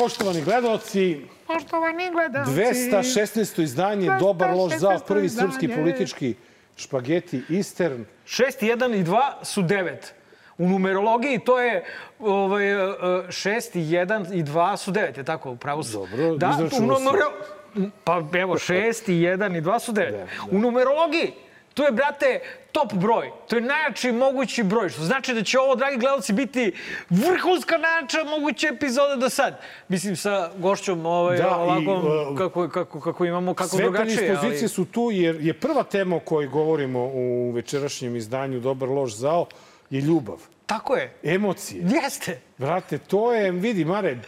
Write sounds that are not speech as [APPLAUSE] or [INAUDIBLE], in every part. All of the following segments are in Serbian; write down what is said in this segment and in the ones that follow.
Poštovani gledalci, Poštovani gledalci. 216. izdanje Dobar loš zao, 216. prvi srpski izdanje. politički špageti Eastern. 6, 1 i 2 su 9. U numerologiji to je ovaj, 6, 1 i 2 su 9, je tako? Pravo su. Dobro, da, si. numero... Pa evo, [LAUGHS] 6 i 1 i 2 su 9. U numerologiji to je, brate, top broj. To je najjači mogući broj. Što znači da će ovo, dragi gledalci, biti vrhunska najjača moguća epizoda do sad. Mislim, sa gošćom ovaj, Da, ovako, uh, kako, kako, kako imamo, kako Sve drugačije. pozicije su tu jer je prva tema o kojoj govorimo u večerašnjem izdanju Dobar loš zao je ljubav, Tako je. emocije. Jeste. Brate, to je, vidi, Mare,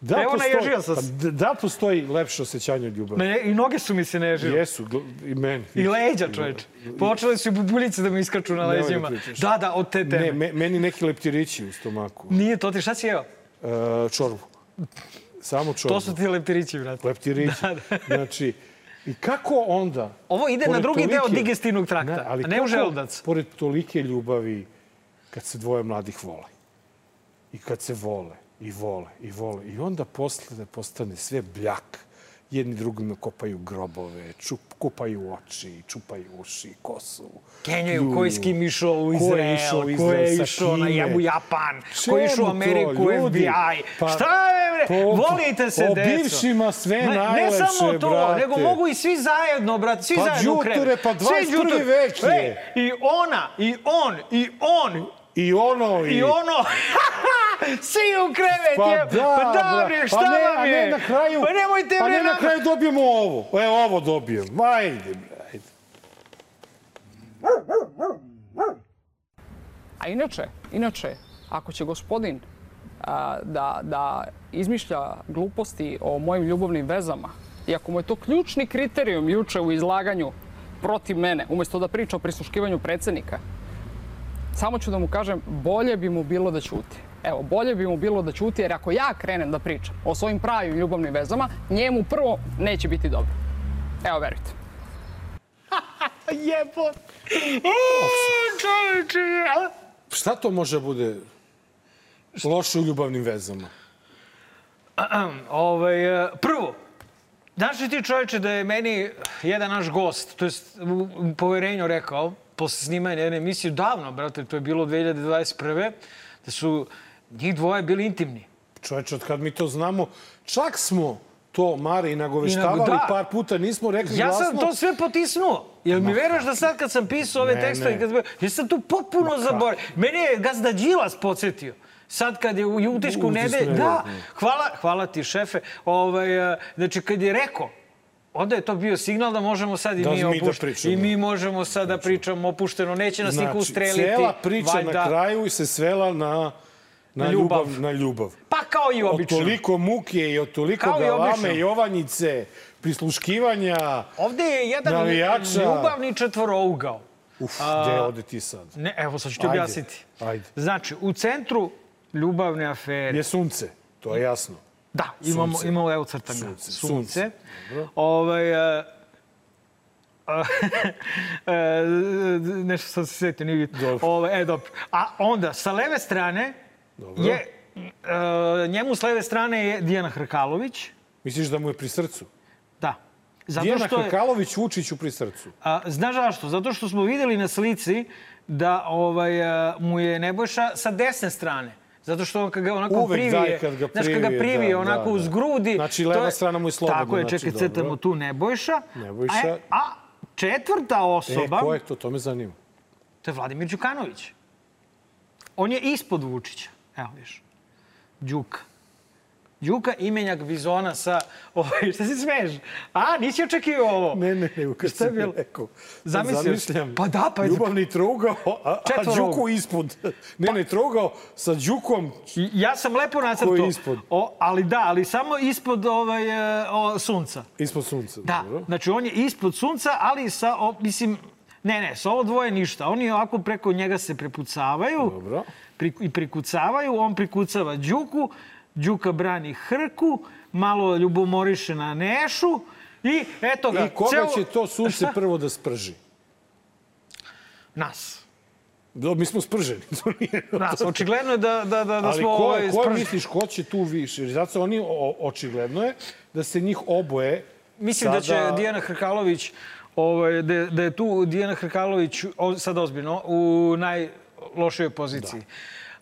da Evo, postoji, naježio sam se. pa d- da postoji lepše osjećanje od ljubavi. Me, I noge su mi se nežile. Jesu, i meni. I leđa, čoveče. Počele su i bubuljice da mi iskaču na da leđima. Da, da, od te teme. Ne, me, meni neki leptirići u stomaku. Nije to ti, šta si jeo? E, čorbu. Samo čorbu. To su ti leptirići, brate. Leptirići. Znači, i kako onda... Ovo ide na drugi deo tolike- digestivnog trakta, a ne u kako, želudac. Pored tolike ljubavi, kad se dvoje mladih vole. I kad se vole, i vole, i vole. I onda posle da postane sve bljak. Jedni drugima kopaju grobove, čup, kupaju oči, čupaju uši, kosu. Kenjaju, ko je s kim išao u Ko je Izrael, išao u ko Izrael, je išao na jabu Japan, ko Čemu je išao u to, Ameriku, ljudi? FBI. Pa, Šta je, bre? po- Volite se, o deco. bivšima sve ne, Ne najlepše, samo to, brate. nego mogu i svi zajedno, brate, svi Pa zajedno u đuture, krevet. pa Svi 21. đuture. vek je. I ona, i on, i on, I ono, i... I ono, [LAUGHS] svi u krevet, Pa je. da, pa da, bre, šta pa ne, vam a je? ne na kraju, Pa nemojte, pa bre, ne na kraju dobijemo ovo. Evo, ovo dobijem. Ajde, bre, ajde. A inače, inače, ako će gospodin a, da, da izmišlja gluposti o mojim ljubavnim vezama, i ako mu je to ključni kriterijum juče u izlaganju protiv mene, umesto da priča o prisluškivanju predsednika, samo ću da mu kažem, bolje bi mu bilo da ćuti. Evo, bolje bi mu bilo da ćuti, jer ako ja krenem da pričam o svojim pravim ljubavnim vezama, njemu prvo neće biti dobro. Evo, verujte. [LAUGHS] Jebot. A? Šta to može da bude loše u ljubavnim vezama? Ovaj, e, prvo, znaš li ti čoveče da je meni jedan naš gost, to je u poverenju rekao, posle snimanja jedne emisije, davno, brate, to je bilo 2021. da su njih dvoje bili intimni. Čoveče, od kad mi to znamo, čak smo to, Mare, i nagoveštavali da. par puta, nismo rekli Ja glasno. sam to sve potisnuo. Jel mi veruješ da sad kad sam pisao ove Ne, tekstove, ne. kad sam, ja sam tu potpuno zaboravio. Mene je Gazda Đilas podsjetio. Sad kad je u utisku nedelje, da, hvala, hvala ti šefe. Ovaj, eh, znači kad je rekao, onda je to bio signal da možemo sad i Da mi da opušteno. pričamo. I mi možemo sad da pričamo opušteno. Neće nas niko ustreliti. Znači, cela priča valjda. na kraju se svela na, na, ljubav. ljubav. Na ljubav. Pa kao i Od obično. toliko muke i od toliko Kao i galame, obično. jovanjice, prisluškivanja. Ovde je jedan Navijača. ljubavni četvorougao. Uf, gde ode ti sad? Ne, evo sad ću ti objasniti. ajde. Znači, u centru ljubavne afere. Je sunce, to je jasno. Da, imamo, Sunce. imamo evo crtam ga. Sunce, Sunce. Ovaj, e, [LAUGHS] e, nešto sam se sjetio, nije bitno. Ovaj, e, dobro. A onda, sa leve strane Dobro. je, e, njemu s leve strane je Dijana Hrkalović. Misliš da mu je pri srcu? Da. Zato Dijana što je, Hrkalović Vučiću pri srcu. A, znaš zašto? Zato što smo videli na slici da ovaj, a, mu je Nebojša sa desne strane. Zato što on kad ga onako Uvek privije, daj kad ga znaš, kad ga privije, privije da, onako da, uz da. grudi. Znači, leva strana mu je slobodna, Tako je, znači, čekaj, crtamo tu Nebojša. Nebojša. A, a četvrta osoba, E, ko je to? To me zanima. to je Vladimir Đukanović. On je ispod Vučića. Evo, viš. Đuka. Đuka, imenjak Bizona sa... Ovaj, šta se smeješ? A, nisi očekio ovo? Ne, ne, ne, kad sam bilo? rekao. Zamislio? Zamišljam. Pa da, pa Ljubavni trougao, a, a. Đuku ispod. Ne, ne, trougao sa Đukom. Ja sam lepo nacrtao. je ispod? O, ali da, ali samo ispod ovaj, e, o, sunca. Ispod sunca. Da, Dobro. znači on je ispod sunca, ali sa, o, mislim, ne, ne, sa ovo dvoje ništa. Oni ovako preko njega se prepucavaju Dobro. pri, i prikucavaju, on prikucava Đuku, Đuka brani Hrku, malo ljubomoriše na Nešu i eto ga. I koga ceo- će to sunce Šta? prvo da sprži? Nas. Da, mi smo sprženi. To nije... Nas, očigledno je da, da, da, da Ali smo ko, ovaj, ko sprženi. misliš ko će tu više? Zato oni, o, očigledno je da se njih oboje Mislim da će sada- Dijana Hrkalović, ovaj, da, da je tu Dijana Hrkalović, o, sad ozbiljno, u najlošijoj poziciji.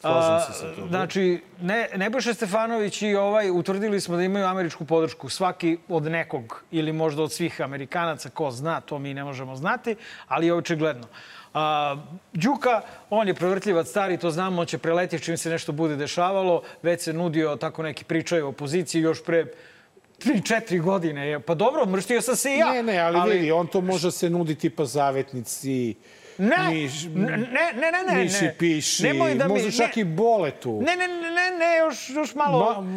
Slažem se sa tobom. Znači, ne, Nebojša Stefanović i ovaj utvrdili smo da imaju američku podršku. Svaki od nekog ili možda od svih Amerikanaca, ko zna, to mi ne možemo znati, ali je očigledno. A, Đuka, on je prevrtljivac stari, to znamo, on će preletiti čim se nešto bude dešavalo. Već se nudio, tako neki pričaju o opoziciji, još pre 3-4 godine je. Pa dobro, mrštio sam se i ja. Ne, ne, ali, vidi, on to može se nudi tipa zavetnici, Ne, miš, ne, ne, ne, ne, miši piši, Nemoj da mi- može čak i bole tu. Ne, ne, ne, ne, ne, još, još malo, Ma,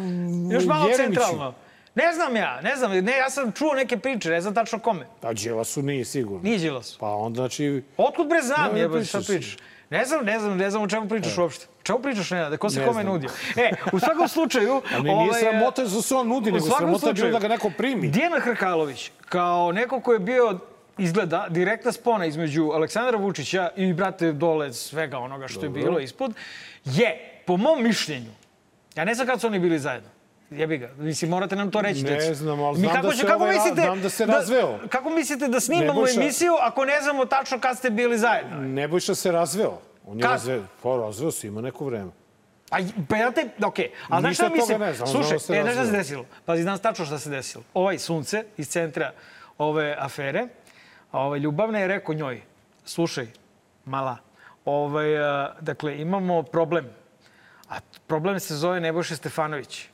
još malo Jeremiću. centralno. Ne znam ja, ne znam, ne, ja sam čuo neke priče, ne znam tačno kome. A Đilasu nije sigurno. Nije Đilas. Pa onda, znači, Otkud bre znam, jebote, šta pričaš. Ne znam, ne znam, ne znam o čemu pričaš uopšte. O čemu pričaš, Nenade? Ko se Ne kome znam. nudio? E, u svakom slučaju... ali nije ovaj, sramota što se on nudi, nego sramota je bilo da ga neko primi. Dijana Hrkalović, kao neko ko je bio izgleda direktna spona između Aleksandra Vučića i brate dole svega onoga što je bilo ispod, je, po mom mišljenju, ja ne znam kad su oni bili zajedno, Jebi ga. Mislim, morate nam to reći. Ne znam, ali Mi znam kako da se kako ovaj mislite znam da se razveo. Kako mislite da snimamo Nebojša- emisiju ako ne znamo tačno kad ste bili zajedno? Nebojša se razveo. On je Kad? razveo. Pa razveo se, ima neko vreme. Pa, pa ja te, okej. A znaš šta mislim? ne znam, Slušaj, znamo se e, znaš šta se desilo? Pazi, znam tačno šta se desilo. Ovaj sunce iz centra ove afere, ovaj, Ljubavna je rekao njoj, slušaj, mala, ovaj, a, dakle, imamo problem. A problem se zove Nebojša Stefanović.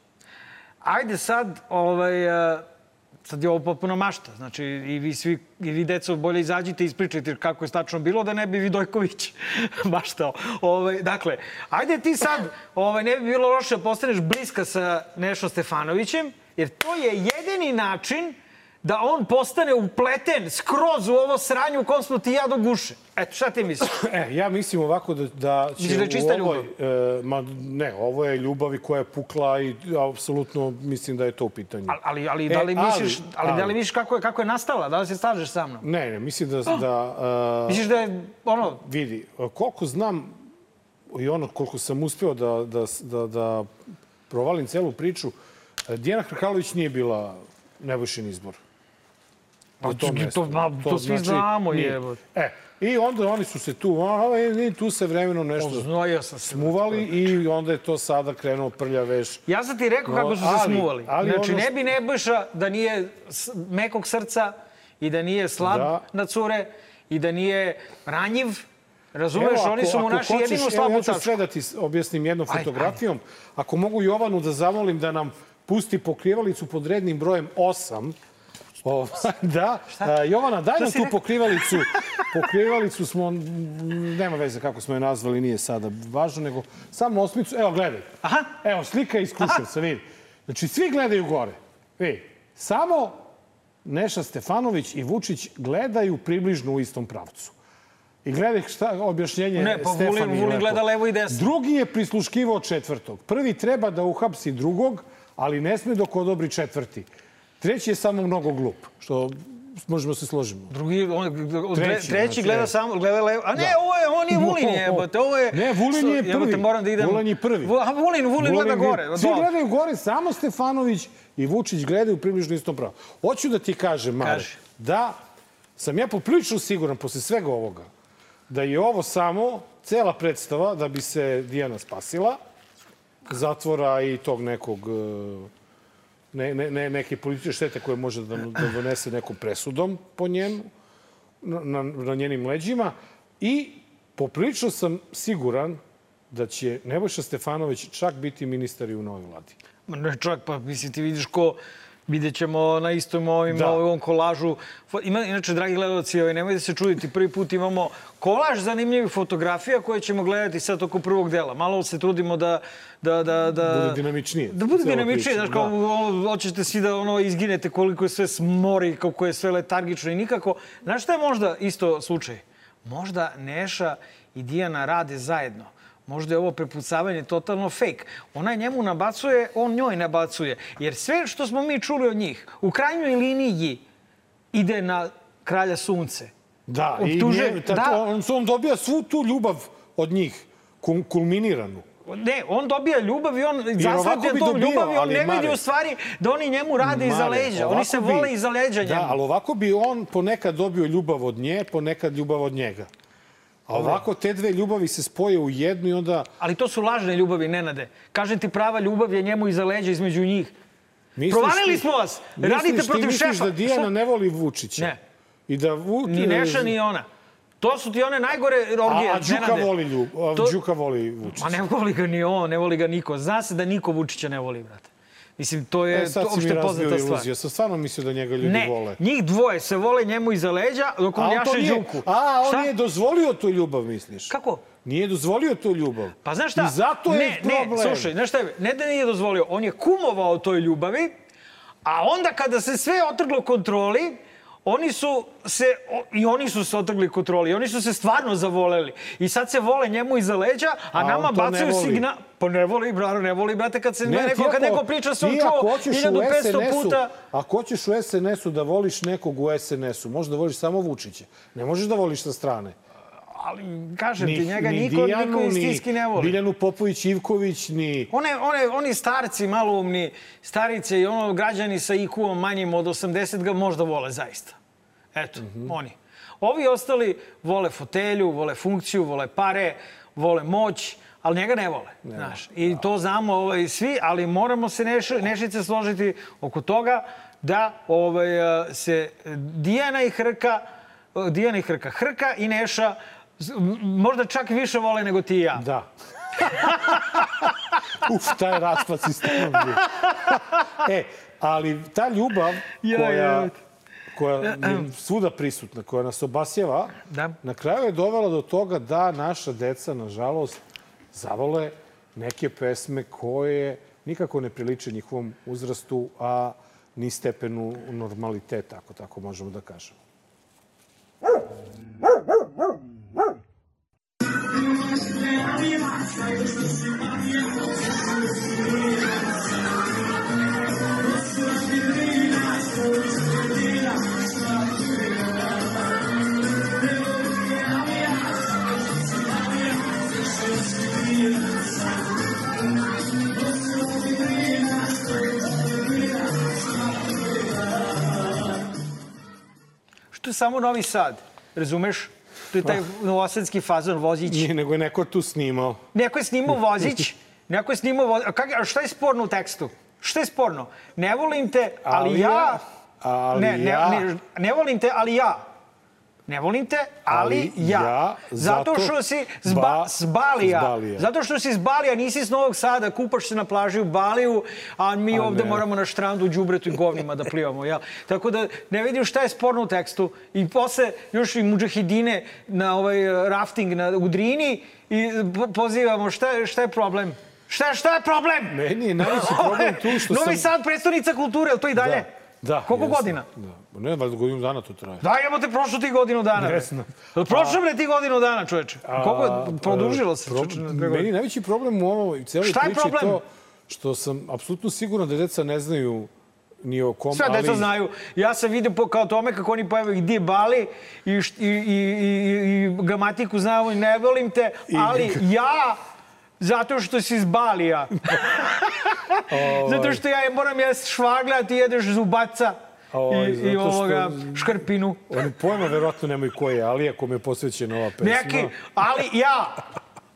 Ajde sad, ovaj, a, sad je ovo potpuno mašta. Znači, i vi svi, i vi deco, bolje izađite i ispričajte kako je stačno bilo, da ne bi Vidojković [LAUGHS] maštao. Ovaj, dakle, ajde ti sad, ovaj, ne bi bilo loše da postaneš bliska sa Nešo Stefanovićem, jer to je jedini način da on postane upleten skroz u ovo sranje u kom smo ti ja do guše. Eto, šta ti misliš? [CLEARS THROAT] E, ja mislim ovako da, da će da čista u ovoj... E, ma, ne, ovo je ljubavi koja je pukla i apsolutno mislim da je to u pitanju. Ali, ali, ali, E, da li misliš, ali, ali- da li misliš kako je, kako je nastala? Da li se slažeš sa mnom? Ne, ne, mislim da... da uh, Misliš da je, ono, vidi, koliko znam i ono koliko sam uspeo da, da, da, da provalim celu priču, e, Dijana Hrkalović nije bila Nebojšin izbor. Pa, Na tom to- mestu. ma, to svi znamo, nije. jebote. E, i onda oni su se tu, a, i tu se vremenom nešto Znojio sam se. smuvali i onda je to sada krenuo prlja veš. Ja sam ti rekao No, kako su se ali- smuvali. ali znači, ono ne bi Nebojša da nije mekog srca i da nije slab Da. na cure i da nije ranjiv. Razumeš, oni su mu našli jedinu evo, slabu ja ću tačku. sve da ti objasnim jednom Ajde, fotografijom. Ako mogu Jovanu da zamolim da nam pusti pokrivalicu pod rednim brojem 8, O, [LAUGHS] da, A, Jovana, daj nam tu pokrivalicu. Pokrivalicu smo, nema veze kako smo je nazvali, nije sada važno, nego samo osmicu. Evo, gledaj. Aha. Evo, slika iz Kruševca, vidi. Znači, svi gledaju gore. Vidi, samo Neša Stefanović i Vučić gledaju približno u istom pravcu. I gledaj šta objašnjenje Ne, pa Stefani Vulin- Vulin gleda levo i desno. Drugi je prisluškivao četvrtog. Prvi treba da uhapsi drugog, ali ne sme dok odobri četvrti. Treći je samo mnogo glup, što možemo se složimo. Drugi, on, treći, Treći, znači, gleda e. samo, gleda levo. A ne, ovo je, on je Vulin, jebote, ovo je... Ne, Vulin je Jebote, prvi. moram da idem... Vulin je prvi. A Vulin, Vulin, gleda gore. Svi dole. gledaju gore, samo Stefanović i Vučić gledaju približno istom pravu. Hoću da ti kažem, Mare, Kaži. da sam ja poprilično siguran posle svega ovoga da je ovo samo cela predstava da bi se Dijana spasila zatvora i tog nekog e, ne, ne, ne, neke političke štete koje može da, da donese nekom presudom po njemu, na, na, njenim leđima. I poprilično sam siguran da će Nebojša Stefanović čak biti ministar i u novoj vladi. Ne, čovjek, pa mislim ti vidiš ko vidjet ćemo na istom ovim, Da. ovom kolažu. Ima, inače, dragi gledalci, ovaj, nemojte se čuditi, prvi put imamo kolaž zanimljivih fotografija koje ćemo gledati sad oko prvog dela. Malo se trudimo da... da, da, da Bude dinamičnije. Da bude dinamičnije, znaš, kao da. ono, hoćete svi da ono, izginete koliko je sve smori, kako je sve letargično i nikako. Znaš šta je možda isto slučaj? Možda Neša i Dijana rade zajedno. Možda je ovo prepucavanje totalno fake. Ona njemu nabacuje, on njoj nabacuje. Jer sve što smo mi čuli od njih, u krajnjoj liniji ide na kralja sunce. Da, i Optuže- nje, tako, da. On, on dobija svu tu ljubav od njih kulminiranu. Ne, on dobija ljubav i on bi tom dobio, ljubavi, on ne vidi u stvari da oni njemu rade iza Mare, leđa. Oni se bi- vole iza leđa Da, njemu. ali ovako bi on ponekad dobio ljubav od nje, ponekad ljubav od njega. A ovako te dve ljubavi se spoje u jednu i onda... Ali to su lažne ljubavi, Nenade. Kažem ti, prava ljubav je njemu iza leđa između njih. Misliš Provalili ti- smo vas! misliš Radite ti- protiv misliš šefa. da Dijana Šta? ne voli Vučića? Ne. I da Vu... Ni Neša, ni ona. To su ti one najgore orgije, A, a Đuka voli, ljub, a, To- Đuka voli Vučića. Ma ne voli ga ni on, ne voli ga niko. Zna se da niko Vučića ne voli, brate. Mislim, to je E, to opšte poznata stvar. iluziju. Sam stvarno mislio da njega ljudi Ne, vole. njih dvoje se vole njemu iza leđa, dok on jaše. Đuku. A, on Šta? nije dozvolio tu ljubav, misliš? Kako? Nije dozvolio tu ljubav. Pa znaš šta? I zato je ne, problem. Ne, slušaj, znaš šta je? Ne da nije dozvolio, on je kumovao toj ljubavi, a onda kada se sve otrglo kontroli, oni su se, i oni su se otrgli kontroli, i oni su se stvarno zavoleli. I sad se vole njemu iza leđa, a, A nama bacaju signal... Pa ne voli, brano, ne voli, brate, kad se ne, neko, kad neko priča sam ti čuo hoćeš u 1500 SNS-u puta. Ako hoćeš u SNS-u da voliš nekog u SNS-u, možeš da voliš samo Vučića. Ne možeš da voliš sa strane. Ali, kažem ti, njega niko, niko istinski ne voli. Biljanu Popović Ivković, ni... One, one, oni starci, maloumni, starice i ono građani sa IQ-om manjim od 80 ga možda vole zaista. Eto, oni. Ovi ostali vole fotelju, vole funkciju, vole pare, vole moć, ali njega ne vole. Znaš. I to znamo ovaj, svi, ali moramo se neš, nešice složiti oko toga da ovaj, eh, se Dijana i Hrka, eh, Dijana i Hrka, Hrka i Neša možda čak više vole nego ti i ja. Da. [LAUGHS] Uf, taj raspad sistema. e, ali ta ljubav Ja, koja, ja. koja je svuda prisutna, koja nas obasjeva, Da. na kraju je dovela do toga da naša deca, nažalost, zavole neke pesme koje nikako ne priliče njihovom uzrastu, a ni stepenu normaliteta, ako tako možemo da kažemo. Što je samo Novi Sad, razumeš? To je taj novosadski fazon Vozić. Nije, nego je neko tu snimao. Neko je snimao Vozić, neko je snimao Vozić. A, kak, a šta je sporno u tekstu? Šta je sporno? Ne volim te, ali, Ali ja... ali ne, ne, ja- ne, ne volim te, ali ja. Ne volim te, ali, Ali ja. ja, zato, zato što si zba, ba- s Balija. s Balija. Zato što si s Balija, nisi s Novog Sada, kupaš se na plaži u Baliju, a mi A ovde ne. moramo na štrandu u đubretu i govnima da plivamo. Ja. Tako da ne vidim šta je sporno u tekstu. I posle još i muđahidine na ovaj eh, rafting na, u Drini i po- pozivamo šta, šta je problem? Šta, šta je problem? Meni je najveći problem tu što [LAUGHS] Novi sam... Sad, predstavnica kulture, je li to i dalje? Da, da. Koliko jeste. godina? Da. Pa Ne, valjda godinu dana to traje. Da, imamo te prošlo ti godinu dana. Jel Prošlo bre ti godinu dana, čoveče. Koliko je, A, produžilo se? pro- Meni najveći problem u ovoj celoj priči je problem? to što sam apsolutno siguran da deca ne znaju ni o kom, Sve ali... deca znaju. Ja sam vidio po, kao tome kako oni pojave gdje je Bali i, i, i, i, i gramatiku i ne volim te, ali ja zato što si iz Balija. [LAUGHS] zato što ja moram jesti švagla, ti jedeš zubaca i, i što- ovoga škrpinu. Oni pojma verovatno nemaju ko je, ali ako mi je posvećena ova pesma... Neki, ali ja,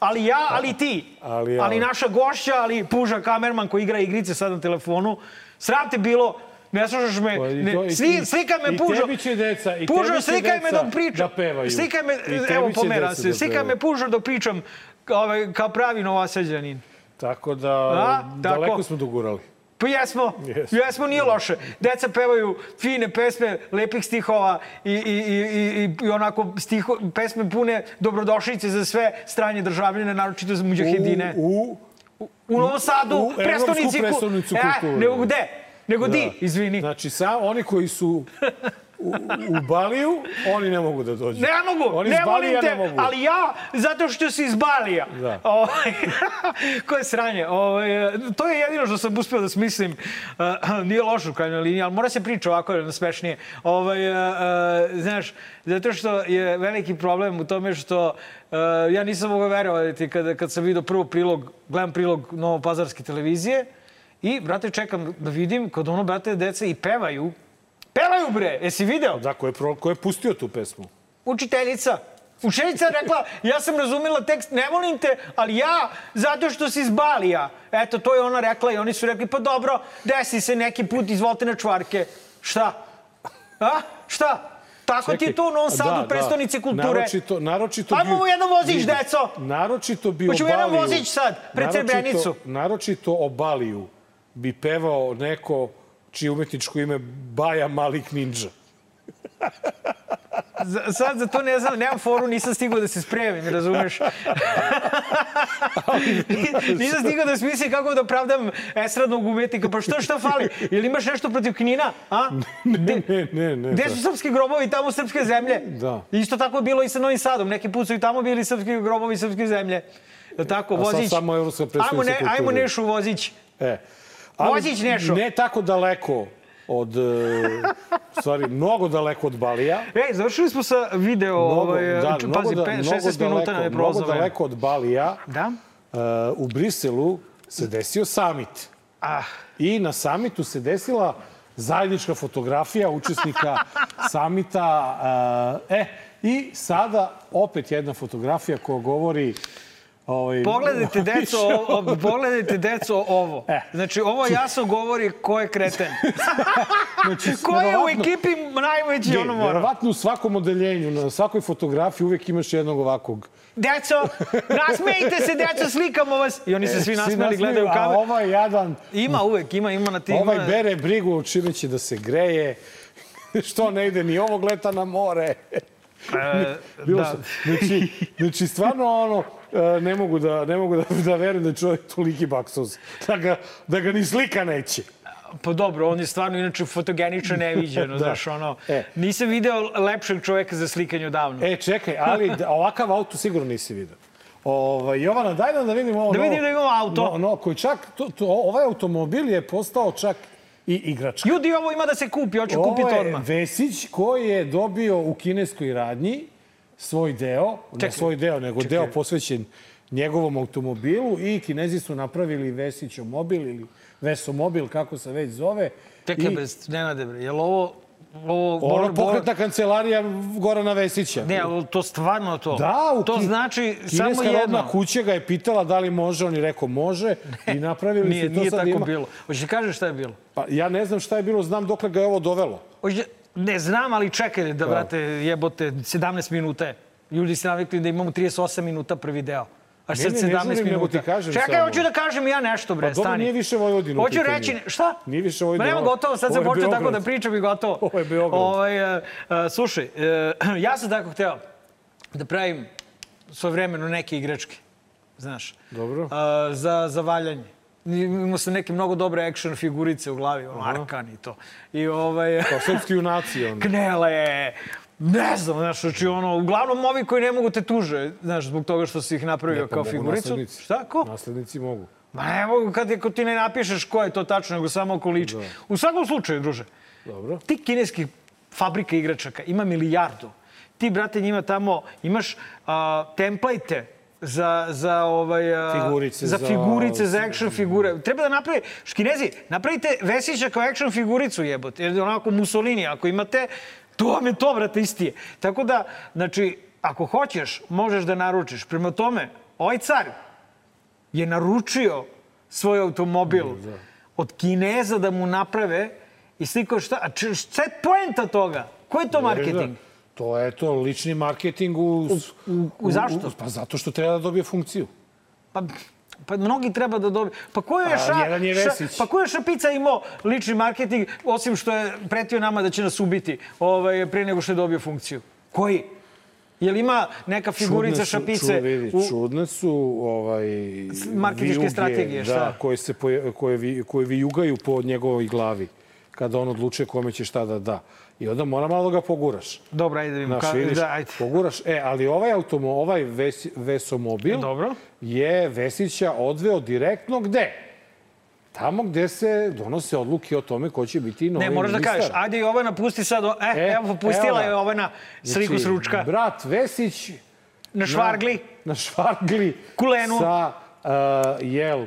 ali ja, ali ti. Ali ja. ali naša gošća, ali Puža kamerman koji igra igrice sad na telefonu. Sram te bilo, ne slušaš me, Pa i to- ne, i sli, ti- slika me i Pužo. tebi će deca- i Pužo, tebi će slikaj me deca dok pričam. da pevaju. Slikaj me, I evo pomera se, da slikaj me. Pužo dok pričam ovaj, kao pravi novosađanin. Tako da, A, daleko tako. smo dogurali. Pa jesmo, Jesmo. jesmo, nije loše. Deca pevaju fine pesme, lepih stihova i, i, i, i, i onako stiho, pesme pune dobrodošlice za sve stranje državljene, naročito za muđahedine. U, u, U Novom Sadu, u prestonici, prestonicu e, kulture. nego gde? Nego di, Da. izvini. Znači, sa, oni koji su [LAUGHS] u, u Baliju, oni ne mogu da dođu. Ne mogu, Oni ne volim te, ne mogu. ali ja, zato što si iz Balija. Da. Ovaj, [LAUGHS] koje sranje. Ovaj, to je jedino što sam uspio da smislim. Uh, nije loše u krajnjoj liniji, ali mora se priča ovako jedno smešnije. Ovaj, uh, uh, znaš, zato što je veliki problem u tome što ja nisam mogao verovati kada, kad sam vidio prvo prilog, gledam prilog Novopazarske televizije i, brate, čekam da vidim kod ono, brate, deca i pevaju. Pevaju, bre! Jesi video? Da, ko je, pro, ko je pustio tu pesmu? učiteljica. Učiteljica rekla, ja sam razumela tekst, ne volim te, ali ja, zato što si iz Balija. Eto, to je ona rekla i oni su rekli, pa dobro, desi se neki put, izvolite na čvarke. Šta? A? Šta? Tako ti je to u Novom Sadu, da, prestonice da. kulture. Naročito, naročito Ajmo bi- u jedan vozić, deco! Naročito bi Hoćemo jedan vozić sad, pred naročito- Srebrenicu. Naročito o Baliju bi pevao neko čije umetničko ime Baja Malik Ninja. Sad za to ne znam, nemam foru, nisam stigao da se spremim, razumeš? [LAUGHS] nisam stigao da smislim kako da opravdam esradnog umetnika. Pa što, šta fali? Ili imaš nešto protiv Knina? A? [LAUGHS] Ne, ne, ne. ne Gde da. su srpski grobovi, tamo srpske zemlje? Da. Isto tako je bilo i sa Novim Sadom. Neki put su i tamo bili srpski grobovi, srpske zemlje. Je tako, A sad vozić? samo evropska Ajmo, predstavnica ne, ajmo kulture. Nešu vozić. E. Vozić Nešo. Ne tako daleko od... e, stvari, mnogo daleko od Balija. Ej, završili smo sa video, ovaj, č- pazi, da- pe- mnogo 16 minuta nam je Mnogo prolazno vreme. daleko od Balija, Da? e, u Briselu se desio samit. Ah, I na samitu se desila zajednička fotografija učesnika [LAUGHS] samita. E, e, i sada opet jedna fotografija koja govori Ovaj, Pogledajte, deco, [LAUGHS] o, o, pogledajte, deco, ovo. E. Znači, ovo jasno govori ko je kreten. [LAUGHS] Znači, [LAUGHS] ko je u ekipi najveći Ne, ono mora? Verovatno u svakom odeljenju, na svakoj fotografiji uvek imaš jednog ovakvog. Deco, nasmejte se, deco, slikamo vas. I oni se svi nasmeli, gledaju u A kameru. ovaj jadan, Ima uvek, ima, ima na tim. ovaj bere brigu čime će da se greje, što ne ide ni ovog leta na more. E, Bilo da. sam- Znači, znači, stvarno ono, e, ne mogu da, ne mogu da, da verujem da je čovjek toliki baksus. Da ga, da ga ni slika neće. Pa dobro, on je stvarno inače fotogenično neviđeno, [LAUGHS] Da. znaš, ono. E. Nisam video lepšeg čoveka za slikanje odavno. E, čekaj, ali [LAUGHS] ovakav auto sigurno nisi vidio. Ovaj Jovana, daj nam da vidimo ovo Da novo- vidim da imamo auto. No, no, koji čak, to, to, ovaj automobil je postao čak i igračka. Ljudi, ovo ima da se kupi, hoću Ovo kupiti je odmah. Vesić koji je dobio u kineskoj radnji svoj deo, ne Čekaj. svoj deo, nego deo posvećen njegovom automobilu i kinezi su napravili Vesićov mobil ili Vesomobil, kako se već zove. Čekaj, I bez, Nenade, bre, je li ovo... Ovo, Ono Bor- Bor- pokretna kancelarija Gorana Vesića. Ne, ali to stvarno to. Da, u To ki- znači samo jedno. rodna kuća ga je pitala da li može, on je rekao može i napravili Nije, su to nije sad tako ima. bilo. Hoćeš da kažeš šta je bilo? Pa, ja ne znam šta je bilo, znam dokle ga je ovo dovelo. Hoće, ne znam, ali čekaj da, brate, jebote, 17 minuta je. Ljudi se navikli da imamo 38 minuta prvi deo. A sad ne, ne 17 želim, nego minuta. Čekaj, samo. hoću da kažem ja nešto, bre, Pa dobro, stani. nije više Vojvodina Hoću pitanju. reći, šta? Nije više Vojvodina, Ma nema ovo- gotovo, sad sam počeo tako da pričam i gotovo. Ovo je Beograd. Ovaj, e, slušaj, e, [CLEARS THROAT] ja sam tako hteo da pravim svoje vremeno neke igračke, znaš. Dobro. A, za, za valjanje. Imao sam neke mnogo dobre action figurice u glavi, ono, Arkan i to. I ovaj... [LAUGHS] Kao srpski junaci. On. knele, ne znam, znaš, znači ono, uglavnom ovi koji ne mogu te tuže, znaš, zbog toga što si ih napravio Ne, pa kao figuricu. naslednici. Šta, ko? Naslednici mogu. Ma ne mogu kad, je, ti ne napišeš ko je to tačno, nego samo oko liči. U svakom slučaju, druže, Dobro. ti kineskih fabrika igračaka ima milijardu. Ti, brate, njima tamo imaš a, template za, za, ovaj, a, Figurice, za za- figurice, za action figure. Treba da napravi, škinezi, napravite Vesića kao action figuricu jebote. Jer onako Mussolini, ako imate, to vam je to, brate, isti je. Tako da, znači, ako hoćeš, možeš da naručiš. Prema tome, ovaj car je naručio svoj automobil od Kineza da mu naprave i sliko šta, a č- šta je poenta toga? Ko je to marketing? To je to, lični marketing u... u- u zašto? pa zato što treba da dobije funkciju. Pa, pa mnogi treba da dobiju. Pa koju je, A, ša, jedan je ša, pa koju je Šapica imao lični marketing, osim što je pretio nama da će nas ubiti ovaj, pre nego što je dobio funkciju? Koji? Jel ima neka figurica Čudne su- Šapice? Ču, vidi, u- Čudne su ovaj, marketinške vijuge, strategije, šta? Da, koje, se koje, vi, koje vijugaju po njegovoj glavi. kada on odlučuje kome će šta da da. I onda mora malo da ga poguraš. Dobro, ajde da vidimo. Znaš, vidiš, da, ajde. poguraš. E, ali ovaj automo, ovaj ves, Vesomobil Dobro. je Vesića odveo direktno gde? Tamo gde se donose odluke o tome ko će biti novi Ne, moraš da ministar. kažeš, ajde Jovana, pusti sad, e, E, evo, pustila je Jovana sliku s ručka. Brat Vesić Na švargli. Na, na švargli. Kulenu. Sa, uh, jel,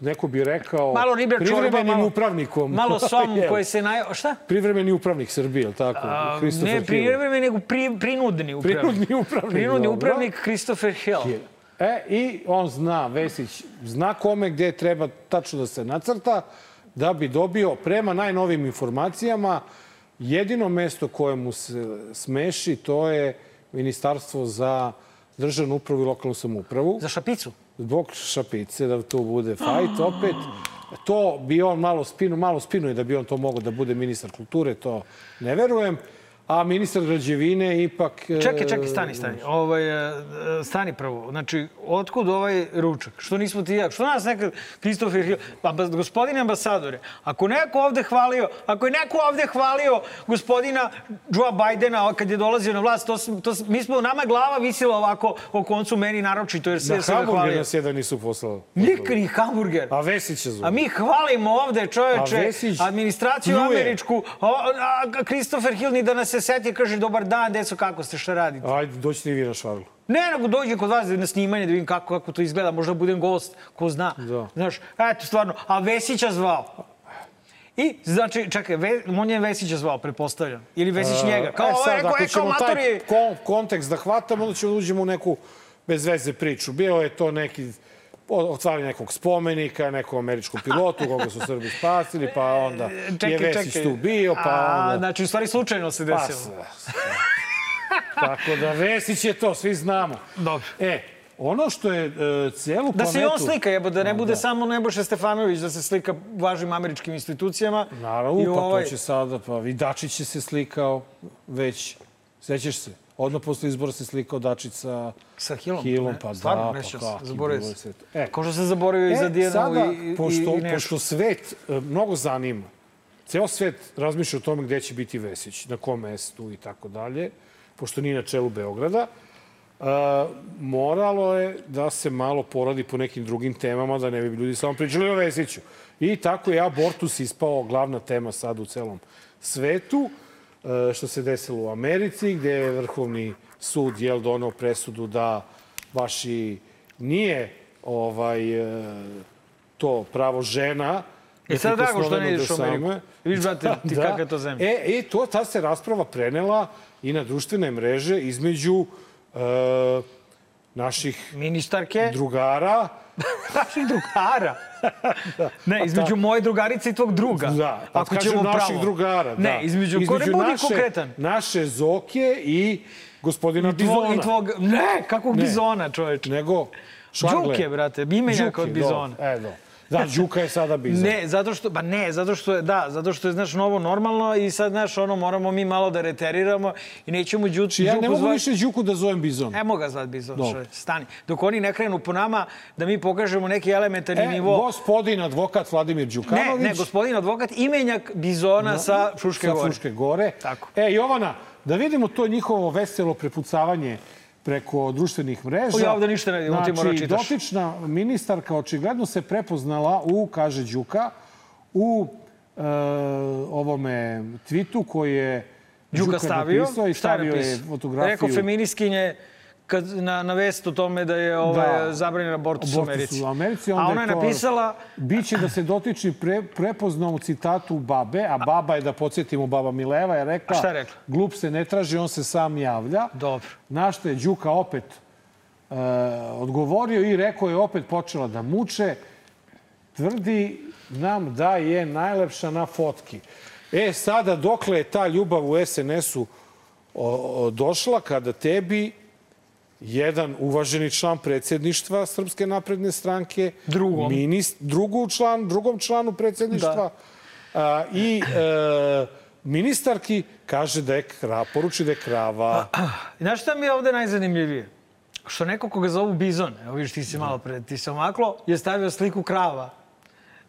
neko bi rekao... Malo privremenim malo, upravnikom. malo som [LAUGHS] koji se naj... Šta? Privremeni upravnik Srbije, jel tako? A, ne Hill. privremeni, nego pri, prinudni upravnik. Prinudni upravnik, Prinudni dobro. upravnik Christopher Hill. E, i on zna, Vesić, zna kome gde treba tačno da se nacrta, da bi dobio, prema najnovim informacijama, jedino mesto koje mu se smeši, to je Ministarstvo za državnu upravu i lokalnu samoupravu. Za šapicu. Zbog šapice, da to bude fajt opet. To bi on malo spinu, malo spinuje da bi on to mogao da bude ministar kulture, to ne verujem. A ministar građevine ipak... e, Čekaj, čekaj, stani, stani. Ovaj, e, stani prvo. Znači, otkud ovaj ručak? Što nismo ti ja? Što nas nekad Christopher Hill... Pa, gospodine ambasadore, ako neko ovde hvalio, ako je neko ovde hvalio gospodina Joe Bidena kad je dolazio na vlast, to, to, mi smo, nama glava visila ovako o koncu meni naročito, jer se, Na se hvalio. nas jedan nisu poslali. Nikad ni hamburger. A Vesića zove. A mi hvalimo ovde, čoveče, A Vesić administraciju pljuje. američku. A, a Christopher Hill ni da nas se seti, kaže, dobar dan, deco, kako ste, šta radite? Ajde, doćete i vi na švarlu. Ne, nego dođem kod vas na snimanje da vidim kako, kako to izgleda. Možda budem gost, ko zna. Da. Znaš, eto, stvarno. A Vesića zvao. I, znači, čekaj, Ve, on je Vesića zvao, pretpostavljam. Ili Vesić njega. Kao, e, je rekao, ako e, ćemo taj kon, kontekst da hvatamo, onda ćemo da uđemo u neku bez veze priču. Bio je to neki otvaranje nekog spomenika, nekom američkom pilotu, koga su Srbi spasili, pa onda je Vesić tu bio, pa A, onda... znači, u stvari, slučajno se Pa, desilo. sve. Tako da Vesić je to, svi znamo. Dobro. E, ono što je e, celu Da se i planetu... on slika, jebo, da ne bude samo Nebojša Stefanović, da se slika važnim američkim institucijama. Naravno, pa ovaj- to će sada, pa i Dačić je se slikao već, sećaš se? Odmah posle izbora se slikao Dačić sa Sa? Hilom, ne? pa Stvarno, da, ne pa se, kako. zaboravio sve to. E, Ko što sam zaboravio i za e, Dijanu sada, i, i, pošto, i Nešu. pošto svet e, mnogo zanima, ceo svet razmišlja o tome gde će biti Vesić, na kom mestu i tako dalje, pošto nije na čelu Beograda, Uh, moralo je da se malo poradi po nekim drugim temama, da ne bi ljudi samo pričali o Vesiću. I tako je abortus ispao glavna tema sad u celom svetu, što se desilo u Americi, gde je Vrhovni sud jel, donao presudu da baš i nije ovaj, uh, to pravo žena, I sad drago što ne ideš u Ameriku. Viš, [LAUGHS] brate, ti kakva je to zemlja. E, i to, ta se rasprava prenela i na društvene mreže između e, naših Ministarke, drugara. Naših drugara. [LAUGHS] ne, između moje drugarice i tvog druga. Da, pa ako kažem ćemo naših pravo. drugara. Ne, da. između, ko ne budi naše, konkretan. Naše Zoke i gospodina I tvog, Bizona. I tvog, ne, kakvog Ne. bizona, čoveče. Nego šagle. Đuke, brate, imenjaka od Đuke, bizona. E, do. Da, Đuka je sada bizon. Ne, zato što, ba ne, zato što je, da, zato što je, znaš, novo normalno i sad, znaš, ono, moramo mi malo da reteriramo i nećemo Đu, Znači, ja ne Đuku mogu zvati- više Đuku da zovem bizon. Ne mogu ga zvati bizon, čoveče, stani. Dok oni ne krenu po nama, da mi pokažemo neki elementarni E, nivo. gospodin advokat Vladimir Ne, Đukanović. ne, gospodin advokat, imenjak bizona sa Fruške sa gore. Fruške gore. Tako. E, Jovana, da vidimo to njihovo veselo prepucavanje preko društvenih mreža. O, ja ovde ništa ne vidim, ti mora Znači, čitaš. dotična ministarka očigledno se prepoznala u, kaže Đuka, u e, ovome tvitu koji je Đuka stavio, napisao i je stavio je napisao? fotografiju. Rekao feminiskinje kad, na, na vest o tome da je ovaj, Da. zabranjen abortus, u abortus Americi. u Americi. A onda ona je to- napisala, Biće da se dotični pre, prepoznao u citatu babe, a baba je, da podsjetimo, baba Mileva je rekla... A šta je rekla? Glup se ne traži, on se sam javlja. dobro. Na što je Đuka opet e, odgovorio i rekao je opet počela da muče. Tvrdi nam da je najlepša na fotki. E, sada, dokle je ta ljubav u SNS-u došla kada tebi jedan uvaženi član predsjedništva Srpske napredne stranke, Drugom. minist, drugu član, drugom članu predsjedništva a, i e, ministarki kaže da je kra, poruči da je krava. [CLEARS THROAT] Znaš šta mi je ovde najzanimljivije? Što neko koga zovu Bizon, evo vidiš ti si malo pre, ti se omaklo, je stavio sliku krava.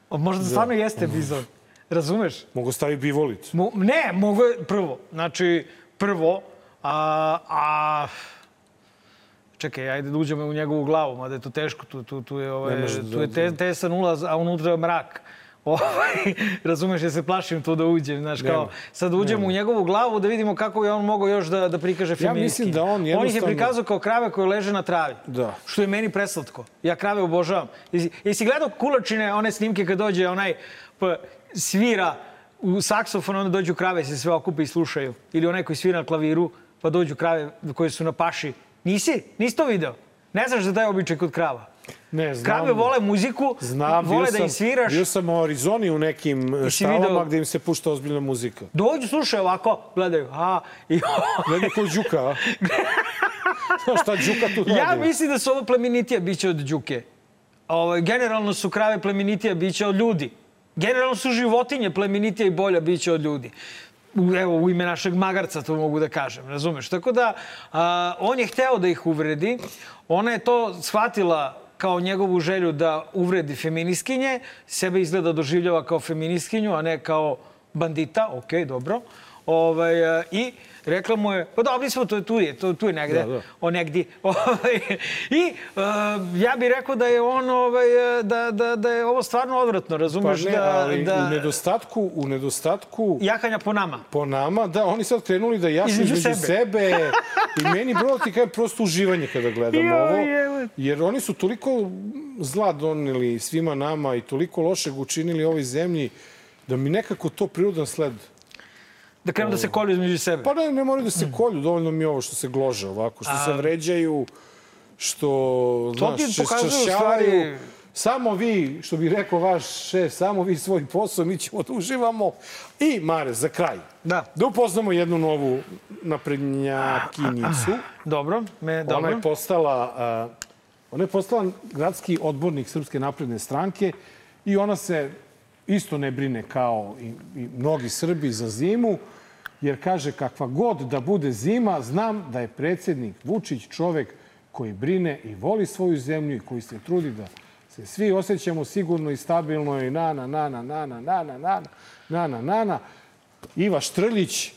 Možda stvarno jeste Bizon. Razumeš? Mogu staviti bivolicu. Mo, ne, mogu prvo. Znači, prvo, a, a čekaj, ajde da uđemo u njegovu glavu, mada je to teško, tu, tu, tu je, ovaj, da- tu je te, tesa nula, a unutra mrak. [LAUGHS] Ovaj, razumeš, ja se plašim tu da uđem, znaš, kao, Nema. sad da uđemo u njegovu glavu da vidimo kako je on mogao još da, da prikaže feministkinje. mislim da on On ih je jednostavno- prikazao kao krave koje leže na travi. Da. Što je meni preslatko. Ja krave obožavam. Jesi, jesi gledao kulačine, one snimke kad dođe onaj pa, svira u saksofon, onda dođu krave, se sve okupe i slušaju. Ili onaj koji svira na klaviru, pa dođu krave koje su na paši. Nisi? Nisi to video? Ne znaš da taj običaj kod krava? Ne, znam. Krave vole muziku, Znam, vole bio da sam, ih sviraš. Bio sam u Arizoni u nekim Jesi štalama video- gde im se pušta ozbiljna muzika. Dođu, slušaju ovako, gledaju. A, i, Gledaj ko Đuka? Znaš šta Đuka tu radi? Ja mislim da su ovo plemenitija biće od đuke. Ovaj, generalno su krave plemenitija biće od ljudi. Generalno su životinje plemenitija i bolja biće od ljudi. Evo, u ime našeg magarca to mogu da kažem, razumeš? Tako da, a, on je hteo da ih uvredi. Ona je to shvatila kao njegovu želju da uvredi feminiskinje. Sebe izgleda doživljava kao feminiskinju, a ne kao bandita. Okej, dobro. Ovaj, I rekla mu je, pa dobri smo, to je tu je, to, tu je negde, Da, da. o negdje. [LAUGHS] Ovaj, I uh, ja bih rekao da je on, ovaj, e, da, da, da je ovo stvarno odvratno, Pa razumeš? ne, da, ali da, u nedostatku, u nedostatku Jahanja po nama. po nama, da, oni sad krenuli da jašu Između između, sebe. sebe. I meni, bro, ti kažem, prosto uživanje kada gledam Joj, ovo. Jer oni su toliko zla doneli svima nama i toliko lošeg učinili ovoj zemlji da mi nekako to prirodan sled. Da krenu da se kolju između sebe. Pa ne, ne moraju da se kolju, dovoljno mi je ovo što se glože ovako, što se vređaju, što, To znaš, čašćavaju. Samo vi, što bi rekao vaš šef, samo vi svoj posao, mi ćemo da uživamo. I, Mare, za kraj, Da. da upoznamo jednu novu naprednjakinicu. [CLEARS THROAT] Dobro, me, Ona dobro. je postala, a, ona je postala gradski odbornik Srpske napredne stranke i ona se isto ne brine kao i, i mnogi Srbi za zimu, jer kaže kakva god da bude zima, znam da je predsjednik Vučić čovek koji brine i voli svoju zemlju i koji se trudi da se svi osjećamo sigurno i stabilno i na, na, na, na, na, na, na, na, na, na, na, na, na. Iva Štrljić,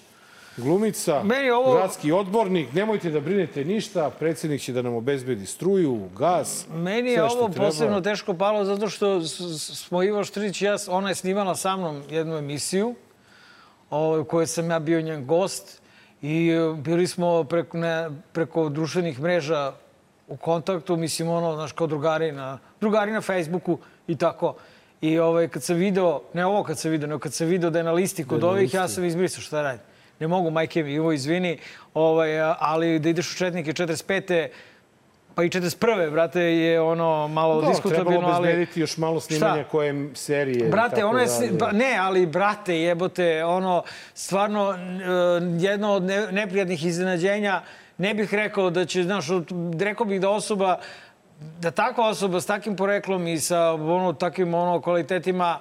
glumica, Meni ovo- gradski odbornik, nemojte da brinete ništa, predsjednik će da nam obezbedi struju, gas, Meni je ovo treba. posebno teško palo zato što smo Ivo Štrić i ja, ona je snimala sa mnom jednu emisiju u kojoj sam ja bio njen gost i e, bili smo preko, ne, preko društvenih mreža u kontaktu, mislim ono, znaš, kao drugari na, drugari na Facebooku i tako. I ovaj, kad sam video, ne ovo kad sam video, nego kad sam video da je na listi kod Da ovih, ja sam izbrisao šta radi. Ne mogu, majke mi, Ivo, izvini, ovaj, ali da ideš u četnike 45. Pa i 41. brate, je ono malo Dobro, diskutabilno, trebalo ali... obezbediti još malo snimanja Šta? koje serije. Brate, ono je... ba- Ne, ali brate, jebote, ono, stvarno, e, jedno od ne, neprijatnih iznenađenja, ne bih rekao da će, znaš, rekao bih da osoba, da takva osoba s takim poreklom i sa ono, takvim ono, kvalitetima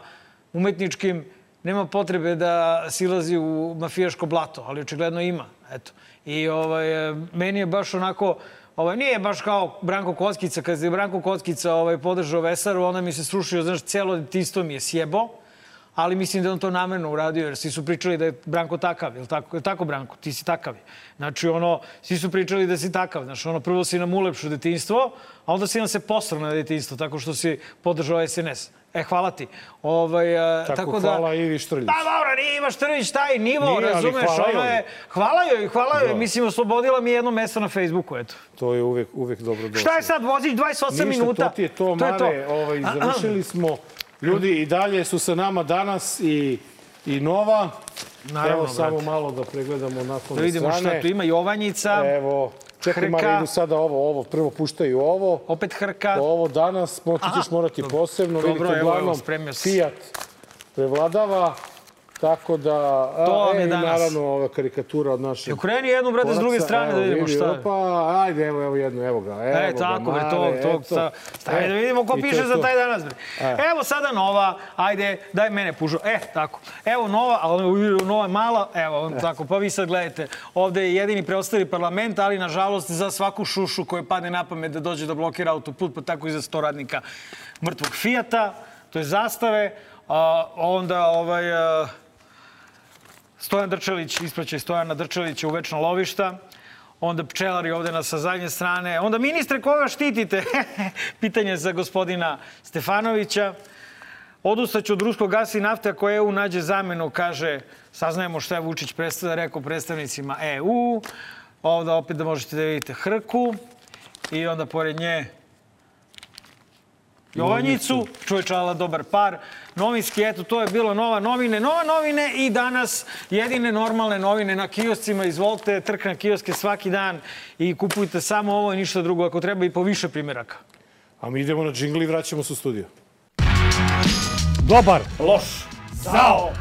umetničkim, nema potrebe da silazi u mafijaško blato, ali očigledno ima. Eto. I ovaj, meni je baš onako, ovaj, nije baš kao Branko Kockica, kad je Branko Kockica ovaj, podržao Vesaru, onda mi se srušio, znaš, celo tisto mi je sjebo, ali mislim da on to namerno uradio, jer svi su pričali da je Branko takav, je tako? Je tako, Branko? Ti si takav. Znači, ono, svi su pričali da si takav. Znači, ono, prvo si nam ulepšao detinstvo, a onda si nam se posrao na detinstvo, tako što si podržao SNS. E, hvala ti. Ovaj, a, Tako, tako da, hvala Ivi Štrljić. Pa dobro, nije Iva Štrlić taj nivo, Nije, razumeš? hvala Ona je, hvala joj, hvala joj. Da. Mislim, oslobodila mi jedno mesto na Facebooku, eto. To je uvek, uvek dobro došlo. Šta je sad, voziš 28 Ništa, minuta? to ti je to, To je Mare. to. Ovaj, završili smo. Ljudi i dalje su sa nama danas i, i Nova. Naravno, Evo samo brate. malo da pregledamo na Da vidimo šta tu ima. Jovanjica, Evo, čekaj, Hrka. Mare, idu sada ovo, ovo. Prvo puštaju ovo. opet Hrka. Ovo danas, mo, ti ćeš morati posebno. Dobro, Vidite, evo, evo, uglavnom, spremio sam. Fiat prevladava. Tako da, a, To vam e, je i danas. naravno ova karikatura od naše Okreni jednu, brate, s druge strane da evo, vidimo vidi, šta je. Opa, ajde, evo, evo jednu, evo ga. Evo E, tako, bre, to, to, sta, stavi E, da vidimo ko to piše za to. taj danas, bre. E. Evo sada nova, ajde, daj mene pužo. E, tako. Evo nova, ali nova je mala, evo, tako, pa vi sad gledajte. Ovde je jedini preostali parlament, ali nažalost za svaku šušu koja padne na pamet da dođe da blokira autoput, pa tako i za sto radnika mrtvog Fijata, to je zastave. A, onda ovaj, a, Stojan Drčelić, ispraćaj Stojana Drčelića u večno lovišta. Onda pčelari ovde na sa zadnje strane. Onda ministre, koga štitite? [LAUGHS] Pitanje za gospodina Stefanovića. Odustaću od ruskog gasa i nafte ako EU nađe zamenu, kaže, saznajemo šta je Vučić predstav, rekao predstavnicima EU. Ovde opet da možete da vidite Hrku. I onda pored nje Jovanjicu, čovječala dobar par. Novinski, eto, to je bilo nova novine, nova novine i danas jedine normalne novine na kioscima. Izvolite, trk na kioske svaki dan i kupujte samo ovo i ništa drugo, ako treba i po više primjeraka. A mi idemo na džingli i vraćamo se u studio. Dobar. Loš. Zao.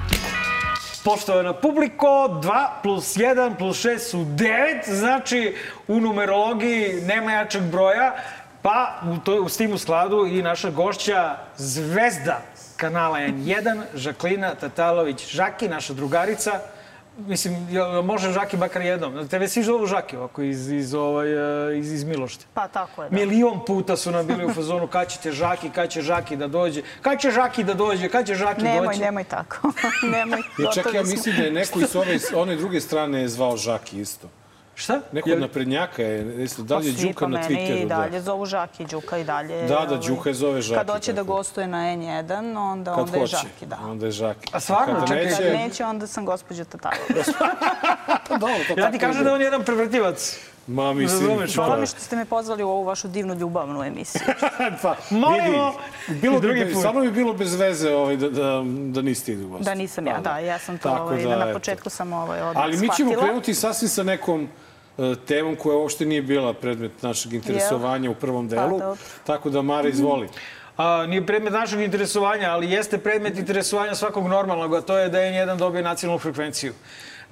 Poštovana publiko, 2 plus 1 plus 6 su 9, znači u numerologiji nema jačeg broja, pa u, to, u s tim u skladu i naša gošća zvezda kanala N1, Žaklina Tatalović Žaki, naša drugarica. Mislim, jel može Žaki bakar jednom? Tebe svi zovu Žaki ovako iz, iz, ovaj, eh, iz, iz Milošte. Pa tako je, da. Milion puta su nam bili u fazonu kad ćete Žaki, kad će Žaki da dođe, kad će Žaki da dođe, kad će Žaki Nemoj, doći. nemoj tako. [LAUGHS] nemoj. Ja čak ja mislim da je neko iz ove, one druge strane je zvao Žaki isto. Šta? Neko od naprednjaka je, isto, da li je Pa Đuka na Twitteru? i dalje Da. zovu Žaki, Đuka i dalje. Da, da, Đuka je zove Žaki, Kad hoće da gostuje na N1, onda, Kad onda je Žaki, da. onda je Žaki. A stvarno? Čekaj, neće, Kad neće, onda sam gospođa [LAUGHS] [LAUGHS] dobro, to Ja ti kažem da on je jedan prevrativac. Ma, mislim, Hvala da. mi što ste me pozvali u ovu vašu divnu ljubavnu emisiju. [LAUGHS] pa, Molimo. vidi, bilo bi, put. stvarno bi bilo bez veze ovaj, da, da, da niste idu u gost. Da nisam ja, da, ja sam to, ovaj, da, da, na eto. početku sam ovaj odmah Ali mi ćemo krenuti sasvim sa nekom temom koja uopšte nije bila predmet našeg interesovanja u prvom delu. dobro. Tako da, Mara, izvoli. A, nije predmet našeg interesovanja, ali jeste predmet interesovanja svakog normalnog, a to je da N1 dobije nacionalnu frekvenciju.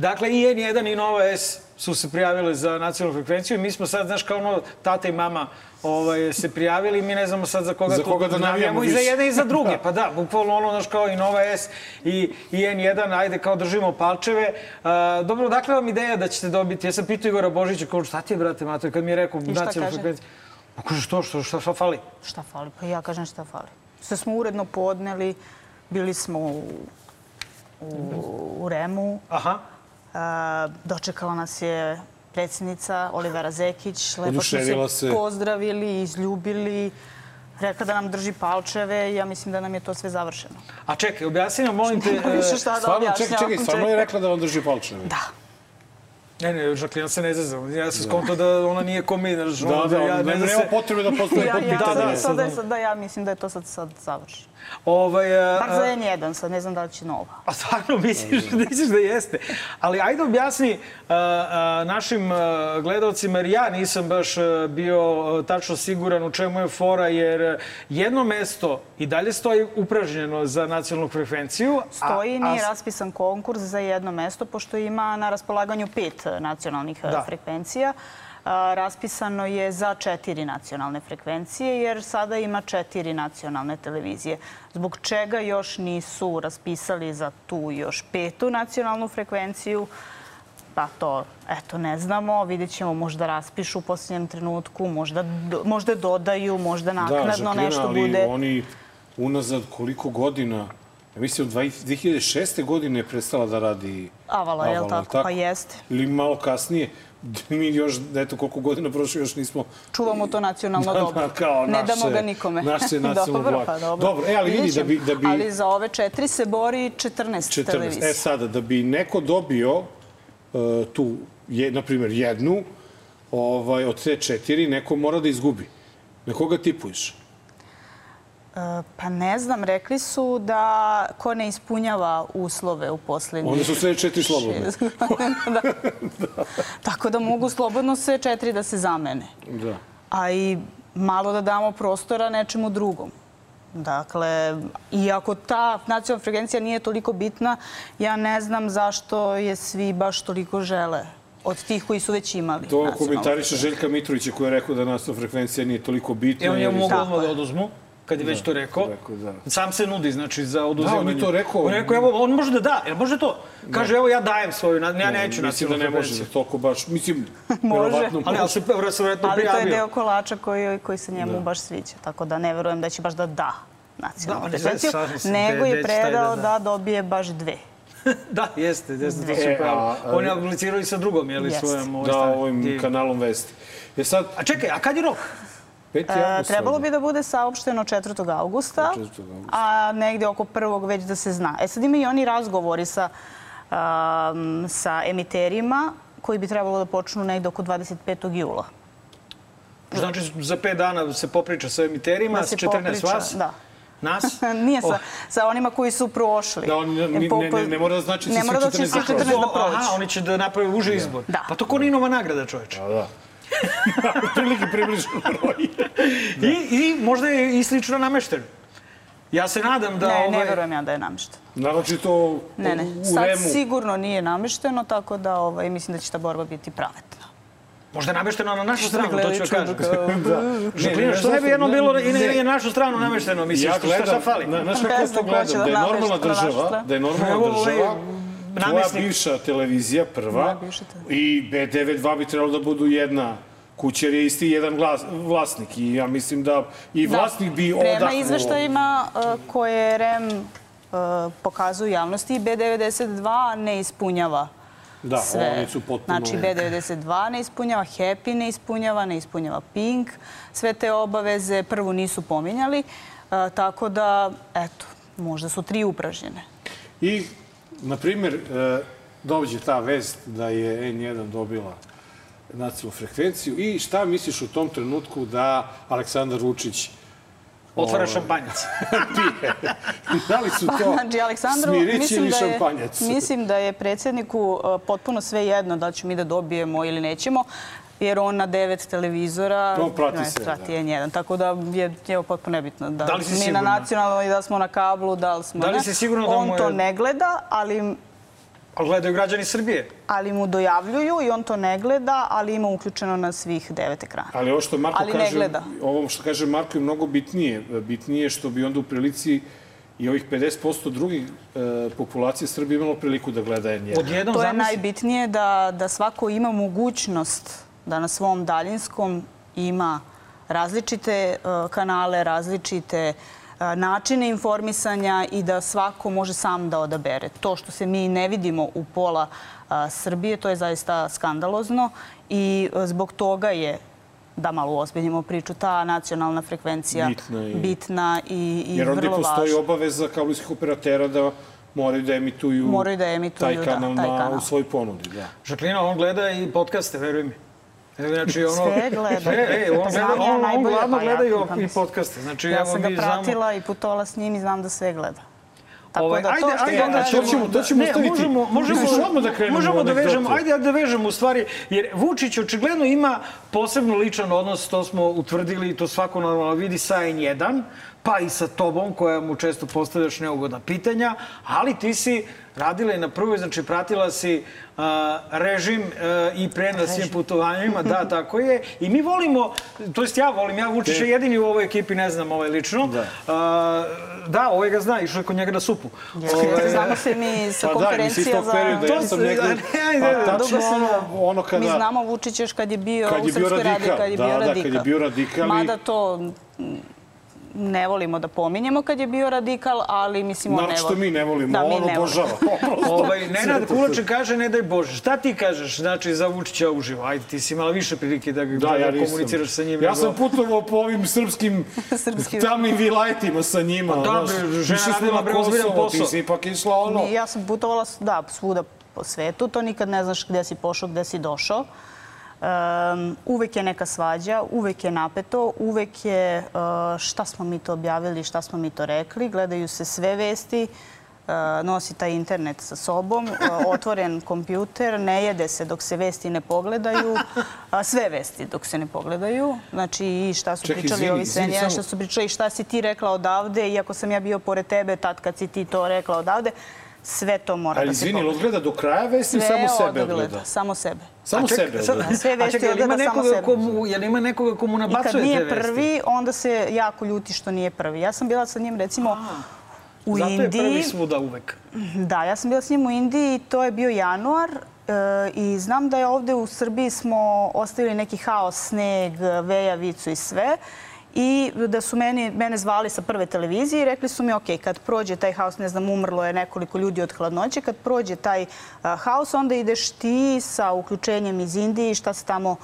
Dakle, i N1 i Nova S su se prijavile za nacionalnu frekvenciju i mi smo sad, znaš, kao ono, tata i mama ovaj, se prijavili i mi ne znamo sad za koga, Za tu koga da navijamo i za jedne i za druge. [LAUGHS] Pa da, bukvalno ono, znaš, kao i Nova S i, i N1, ajde kao držimo palčeve. A, dobro, dakle vam ideja da ćete dobiti, ja sam pitao Igora Božića, kao šta ti je, brate, Mato, kad mi je rekao nacionalnu frekvenciju. Pa kaže, što, što, šta, šta fali? Šta fali? Pa ja kažem šta fali. Sve smo uredno podneli, bili smo u, u, u Remu, Aha. A, dočekala nas je predsjednica Olivera Zekić. Lepo smo se, se. pozdravili, izljubili. Rekla da nam drži palčeve i ja mislim da nam je to sve završeno. A čekaj, objasni nam, molim te... Nema [LAUGHS] više e, šta da Stvarno, čekaj, objašnjavam. čekaj, stvarno je rekla da vam drži palčeve. Da. Ne, ne, Žaklina se ne zezam. Ja sam skontao da ona nije ko mi, Da, ono, da, ja znam nema se- potrebe da postoji Ja, ja, potpitanje. da, da, da, da. da, ja mislim da je to sad, sad završeno. Ovaj, a, Bar za a, N1, sad ne znam da li će nova. a stvarno misliš, misliš da jeste. Ali ajde objasni a, a, našim gledalcima, jer ja nisam baš bio tačno siguran u čemu je fora, jer jedno mesto i dalje stoji upražnjeno za nacionalnu frekvenciju. Stoji, a, nije raspisan konkurs za jedno mesto, pošto ima na raspolaganju pet e, nacionalnih e, Da. frekvencija. A, Raspisano je za četiri nacionalne frekvencije, jer sada ima četiri nacionalne televizije. Zbog čega još nisu raspisali za tu još petu nacionalnu frekvenciju, pa to, eto, ne znamo. Vidjet ćemo, možda raspišu u posljednjem trenutku, možda, možda dodaju, možda naknadno Žaklina, nešto ali bude. oni unazad koliko godina, ja mislim od 2006. godine je prestala da radi Avala, je li Avala, tako? Pa jeste. Ili malo kasnije, [LAUGHS] mi još, eto koliko godina prošlo, još nismo... čuvamo to nacionalno [LAUGHS] dobro. kao ne damo naše- ga nikome. naše nacionalno [LAUGHS] dobro, pa dobro. Dobro, e, ali vidi, da bi- da bi- Ali za ove četiri se bori 14, 14. televizija. E sada, da bi neko dobio uh, tu, je, na primjer, jednu ovaj, od te četiri, neko mora da izgubi. Na koga tipuješ? E, Pa ne znam, rekli su da ko ne ispunjava uslove u poslednjih... Onda su sve četiri slobodne. [LAUGHS] da. Tako da mogu slobodno sve četiri da se zamene. Da. a i malo da damo prostora nečemu drugom. Dakle, iako ta nacionalna frekvencija nije toliko bitna, ja ne znam zašto je svi baš toliko žele od tih koji su već imali. To komentariše Željka Mitrovića koji je rekao da nastavna frekvencija nije toliko bitna. Je jer- mogu odmah da oduzmu, kad je već to rekao. rekao, da. Sam se nudi, znači, za oduzimanje. on je to rekao. On je rekao, evo, on može da da, jel može to? Kaže, evo, ja dajem svoju, na- ja neću Mislim nacionalnu da ne može za toliko baš. Mislim, [LAUGHS] Može. verovatno Ali, ali se, se vjerojatno Ali to je deo kolača koji, koji se njemu baš sviđa. Tako da ne verujem da će baš da da nacionalnu Da, frekvenciju, nego je predao da- da dobije baš dve. [LAUGHS] da, jeste, jeste, to E, su pravo. a- a- On je aplicirao i sa drugom, je li, svojom ovaj Da, ovim kanalom Vesti. Je sad, A čekaj, a kad je rok? 5. E, trebalo bi da bude saopšteno 4. augusta, 4. augusta. a negde oko prvog već da se zna. E sad imaju i oni razgovori sa, um, sa emiterima koji bi trebalo da počnu negde oko 25. jula. Znači, za pet dana se popriča sa emiterima, Da s se 14 popriča, vas, da. nas. [LAUGHS] Nije sa, Oh. sa onima koji su prošli. Da, oni- ne- Po- ne- ne- mora da znači ne svi mora da će 14 svi da prođu. 14 da prođu. Aha, oni će da naprave uži izbor. Da. Pa to ko Ninova nagrada, čoveče. Da, da. [LAUGHS] Prilike približno broj. I, I možda je i slično namešten. Ja se nadam da... Ne, ne ovaj, verujem ja da je namešteno. Naravno to Ne, ne. u Sad Remu. sigurno nije namešteno, tako da ovaj, mislim da će ta borba biti pravetna. Možda je namešteno na našu stranu, to ću kažem. čudno kao... Žaklina, što ne bi jedno ne, bilo i na, ne. i na našu stranu namešteno, misliš, Ja što šta, šta gledam, fali? na, znaš Ne kako to gledam, da da je normalna država, da je normalna Evo, država, tvoja namesnik. bivša televizija, prva, bivša i B92 bi trebalo da budu jedna kuća, jer je isti jedan glas, vlasnik i ja mislim da i vlasnik bi odahnuo. Prema izveštajima uh, koje REM uh, pokazuju javnosti, B92 ne ispunjava Da, sve. oni su potpuno... Znači, B92 ne ispunjava, Happy ne ispunjava, ne ispunjava Pink. Sve te obaveze prvo nisu pominjali, uh, tako da, eto, možda su tri upražnjene. I, na primjer, e, dođe ta vest da je N1 dobila nacionalnu frekvenciju i šta misliš u tom trenutku da Aleksandar Vučić Otvara ovaj, šampanjac. [LAUGHS] pije? da li su to [LAUGHS] Znači, Aleksandru, smirići mislim ili da, je, šampanjac? mislim da je predsjedniku uh, potpuno sve jedno da li ćemo mi da dobijemo ili nećemo, jer on na devet televizora On prati ne, sve, prati da. je jedan. Tako da je njemu potpuno nebitno. Da, Da li si mi sigurna? na nacionalnoj, da smo na kablu, da li smo Da li ne. si sigurna da on je- to ne gleda, ali, Ali gledaju građani Srbije. ali mu dojavljuju i on to ne gleda, ali ima uključeno na svih devet ekrana. Ali ovo što Marko Ali kaže, gleda. ovo što kaže Marko je mnogo bitnije. Bitnije je što bi onda u prilici i ovih 50% drugih e, populacije Srbije imalo priliku da gleda N1. Odjednom To je zamisli... najbitnije da, da svako ima mogućnost da na svom daljinskom ima različite uh, kanale, različite uh, načine informisanja i da svako može sam da odabere. To što se mi ne vidimo u pola uh, Srbije, to je zaista skandalozno i zbog toga je da malo uozbiljimo priču, ta nacionalna frekvencija Bitna i- bitna i, i Jer onda vrlo postoji važna. obaveza kablovskih operatera da moraju da emituju, Moraju da emituju, taj da, kanal, taj na, kanal. u svojoj ponudi. Da. Žaklina, on gleda i podcaste, veruj mi. E, Znači, ono, Sve gleda. Sve, e, on, Pa gleda, on, on gladno pa gleda i, pa i mislim. podcaste. Znači, Ja sam ga znamo- pratila i putovala s njim i znam da sve gleda. Tako Ovaj, da to ajde, što ajde, kažem- to ćemo- to ćemo ne, ostaviti. Možemo, možemo, odmah da krenemo možemo da vežemo, ajde da vežemo u stvari, jer Vučić očigledno ima posebno ličan odnos, to smo utvrdili i to svako normalno vidi sa N1, pa i sa tobom koja mu često postavljaš neugodna pitanja, ali ti si radila i na prvoj, znači pratila si režim a, i prenos svim putovanjima, da, [LAUGHS] tako je. I mi volimo, to jest ja volim, ja Vučića jedini u ovoj ekipi, ne znam ovaj lično. Da. Da, ovaj ga zna, išao je kod njega na supu. Ovaj, [LAUGHS] Znamo se mi sa Pa da, konferencija tog za... perioda, ja To sam negde... [LAUGHS] ne, ajde, Pa tačno ono, ono kada... Mi znamo Vučić još kad je bio Kad je u Srpskoj radi, radikal, kad je da, bio da, kad je radikal. bio radikal Mada to ne volimo da pominjemo kad je bio radikal, ali mislim on ne Naravno voli. što mi ne volimo, Da, mi on ne obožava. [LAUGHS] Ovaj, Nenad Kulaček kaže ne daj Bože. Šta ti kažeš znači, za Vučića uživo? Ajde, ti si imala više prilike da, Da, da, ja da komuniciraš sa njim. Ja nego- sam putovao po ovim srpskim [LAUGHS] Srpskim. tamnim vilajtima sa njima. da, znaš. bre, žena radila na bre ozbiljan Kosovo, posao. Ti si ipak išla ono... Ja sam putovala, da, svuda po svetu, to nikad ne znaš gde si pošao, gde si došao. Um, uvek je neka svađa, uvek je napeto, uvek je uh, šta smo mi to objavili, šta smo mi to rekli. Gledaju se sve vesti, uh, nosi taj internet sa sobom, uh, otvoren kompjuter, ne jede se dok se vesti ne pogledaju, sve vesti dok se ne pogledaju. Znači i šta su pričali izvini, ovi senjeni, samo- šta su pričali, šta si ti rekla odavde, iako sam ja bio pored tebe tad kad si ti to rekla odavde, sve to mora Ali da se izvini, pogleda. ili odgleda do kraja vesti ili samo sebe odgleda? Samo sebe. Samo ček- sebe odgleda. Sve A vesti ima odgleda samo nekoga sebe. komu, jel ima nekoga komu I kad nabacuje te nije vesti? prvi, onda se jako ljuti što nije prvi. Ja sam bila sa njim recimo u Zato je prvi Indiji. svuda uvek. Da, ja sam bila s njim u Indiji, to je bio januar e, i znam da je ovde u Srbiji smo ostavili neki haos, sneg, vejavicu i sve. i da su meni, mene zvali sa prve televizije i rekli su mi, ok, kad prođe taj haos, ne znam, umrlo je nekoliko ljudi od hladnoće, kad prođe taj a, haos, onda ideš ti sa uključenjem iz Indije, šta se tamo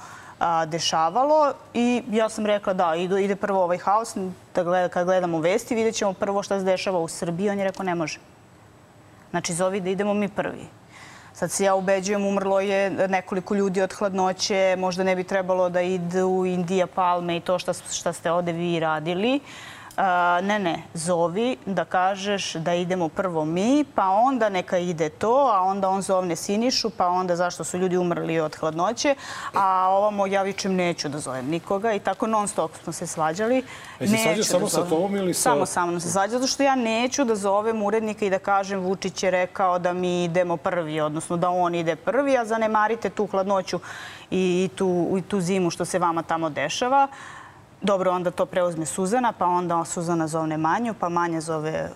dešavalo i ja sam rekla da, ide prvo ovaj haos, da gleda, kad gledamo vesti, vidjet ćemo prvo šta se dešava u Srbiji. On je rekao ne može. Znači, zovi da idemo mi prvi. Sad se ja ubeđujem, umrlo je nekoliko ljudi od hladnoće, možda ne bi trebalo da idu Indija, Palme i to šta, šta ste ovde vi radili. A, ne, ne, zovi da kažeš da idemo prvo mi, pa onda neka ide to, a onda on zovne Sinišu, pa onda zašto su ljudi umrli od hladnoće, a ovamo ja vičem neću da zovem nikoga i tako non stop smo se svađali. E, se svađa samo da sa tobom ili sa- Samo sa mnom se svađa, zato što ja neću da zovem urednika i da kažem Vučić je rekao da mi idemo prvi, odnosno da on ide prvi, a zanemarite tu hladnoću i tu, i tu zimu što se vama tamo dešava. Dobro, onda to preuzme Suzana, pa onda Suzana zovne Manju, pa Manja zove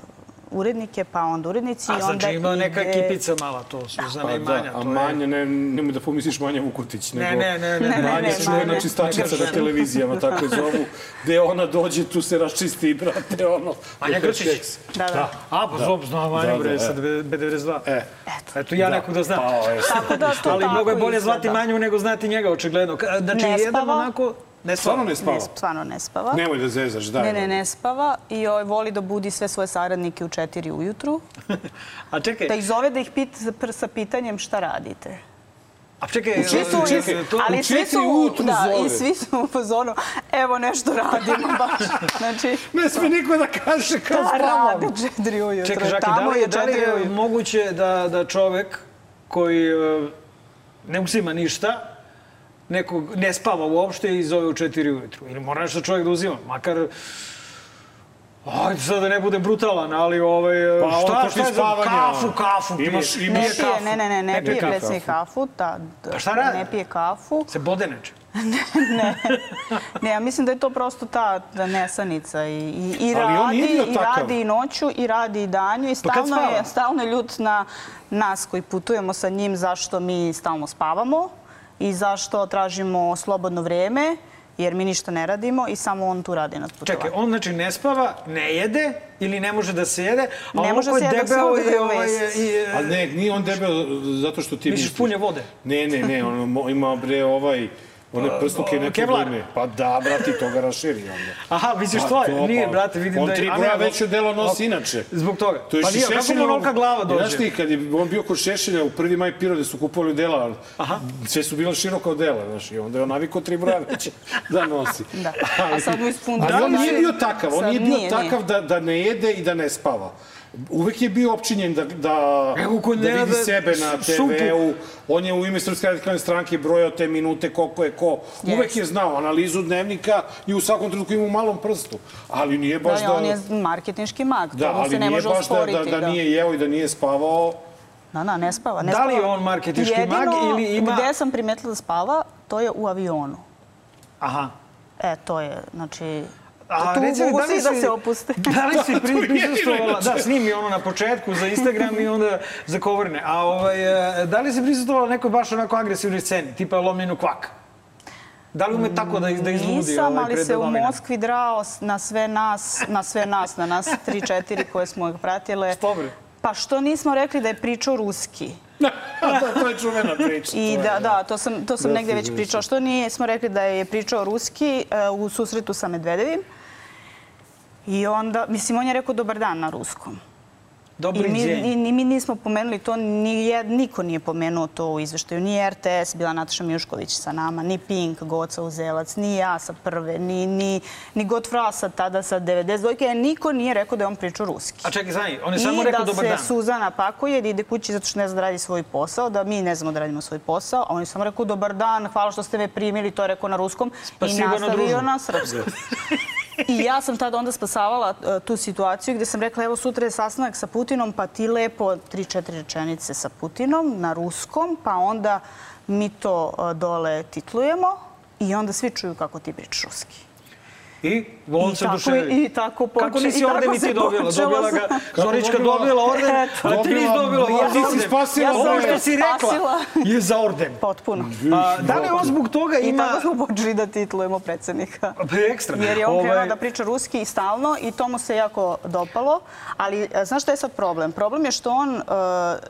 urednike, pa onda urednici. A i onda znači ima neka ekipica mala to, Suzana Pa i Manja. da, a Manja, ne, nemoj da pomisliš Manja Vukutić, Ne, nego... ne, ne, ne. Manja je čuvena Manja. čistačica na televizijama, tako je zovu. Gde ona dođe, tu se raščisti, brate, ono... Manja Grčić. Keks. Da, da. A, pa znam, znam Manja, Da, da, bre, e. sa B92. E, Eto, ja nekog da znam. Pa, Tako da to Ali tako mnogo je bolje zvati Manju nego znati njega, očigledno. Znači, jedan onako... Ne spava. Stvarno ne spava? Ne, stvarno ne spava. Nemoj da zezaš, daj. Ne, ne, ne spava i ovaj, voli da budi sve svoje saradnike u četiri ujutru. [LAUGHS] A čekaj, Da ih zove da ih pita sa pitanjem šta radite. a čekaj, su, čekaj, to, ali u četiri su, ujutru da, zove. i svi su u fazonu, evo nešto radimo [LAUGHS] baš. Znači, Ne sme niko da kaže kao šta spavam. rade u četiri ujutru? Čekaj, Žaki, Tamo da li, je, da li je moguće da, da čovek koji e, ne uzima ništa, nekog ne spava uopšte i zove u četiri ujutru? Ili mora nešto čovjek da uzima? Makar Ajde sad da ne bude brutalan, ali ovaj, Pa, šta, šta je za kafu, kafu pije. Imaš- Ne imaš- pije, ne, ne, ne, ne pije kafu. predsjednik kafu. Da, Pa šta radi? Ne pije kafu. Se bode neče. [LAUGHS] Ne, ja mislim da je to prosto ta ta nesanica i, i, i radi, i radi i noću i radi i danju i Pa stalno je, spava? stalno je ljut na nas koji putujemo sa njim zašto mi stalno spavamo i zašto tražimo slobodno vreme jer mi ništa ne radimo i samo on tu radi na putovanju. Čekaj, on znači ne spava, ne jede ili ne može da se jede, a Ne može je se jede debeo je, ovaj, i, A ne, nije on debel zato što ti Misliš pun je vode? Ne, ne, ne, on ima bre ovaj one prsluke neke Kevlar. vojne. Pa da, brati, to ga raširi onda. Aha, misliš Pa to? to, Nije, pa, brate, vidim on da je... tri a broja veće delo nosi inače. Zbog toga. To je pa nije, kako mu onolika glava dođe? Znaš ti, kad je on bio kod Šešelja u prvi maj pirode su kupovali dela, Aha. sve su bila široko dela, znaš, i onda je on navikao tri broja [LAUGHS] veće da nosi. Da. A sad mu ispuno. Ali on nije bio takav, on nije bio takav da, da ne jede i da ne spava. Uvek je bio opčinjen da, da, Evo, da vidi Nenada sebe na. TV-u. On je u ime Srpske radikalne stranke brojao te minute koliko je ko. Uvek je znao analizu dnevnika i u svakom trenutku ima u malom prstu. Ali nije baš Da, da... on je marketinški mag, Da, to mu se ali ne nije može baš da, osporiti. da, da nije jeo i da nije spavao. Da, da, ne spava. Ne Da li je on marketinški Jedino mag ili ima- gde sam primetila da spava, to je u avionu. Aha. E, to je, znači... A tu reci mi, mogu da svi da se opuste. [LAUGHS] Da li si pri, [LAUGHS] To je prisustvovala, inače. da, snimi ono na početku za Instagram i onda za kovrne. A ovaj, e, da li si prisustvovala nekoj baš onako agresivnoj sceni, tipa lomljenu kvaka? Da li ume tako da, da izludi Nisam, ovaj, ali se u? Moskvi drao na sve nas, na sve nas, na nas tri, četiri koje smo ga pratile. Što bre? Pa što nismo rekli da je pričao ruski? [LAUGHS] to, to je čuvena priča. I je, da, da, to sam, to sam Da, negde već da, pričao. Što nije, smo rekli da je pričao ruski e, u susretu sa Medvedevim. I onda, mislim, on je rekao dobar dan na ruskom. Dobri I mi, ni mi nismo pomenuli to, ni jed, niko nije pomenuo to u izveštaju. Ni RTS, bila Nataša Mijušković sa nama, ni Pink, Goca Uzelac, ni ja sa prve, ni, ni, ni Godfrasa tada sa 92. Niko nije rekao da je on pričao ruski. A čekaj, znaj, on je samo I rekao da dobar se dan. Suzana pakuje da ide kući zato što ne zna da radi svoj posao, da mi ne znamo da radimo svoj posao, a on je samo rekao dobar dan, hvala što ste me primili, to je rekao na ruskom Spasibo i na nastavio družbu. na srpskom. [LAUGHS] I ja sam tada onda spasavala e, tu situaciju gde sam rekla evo sutra je sastanak sa Putinom pa ti lepo tri, četiri rečenice sa Putinom na ruskom pa onda mi to e, dole titlujemo i onda svi čuju kako ti pričaš ruski. I on I se tako, oduševio. I tako poče, Kako nisi i orden se ti dobila? Dobila ga, Zorička dobila? orden, a ti nisi dobila orden. ja ti si spasila Ja sam Ovo orden. što si rekla je za orden. Potpuno. A, da li on zbog toga I ima... tako smo počeli da titlujemo predsednika. Pa ekstra. Jer je on Ovaj, krenuo da priča ruski i stalno i to mu se jako dopalo. Ali e, znaš šta je sad problem? Problem je što on e,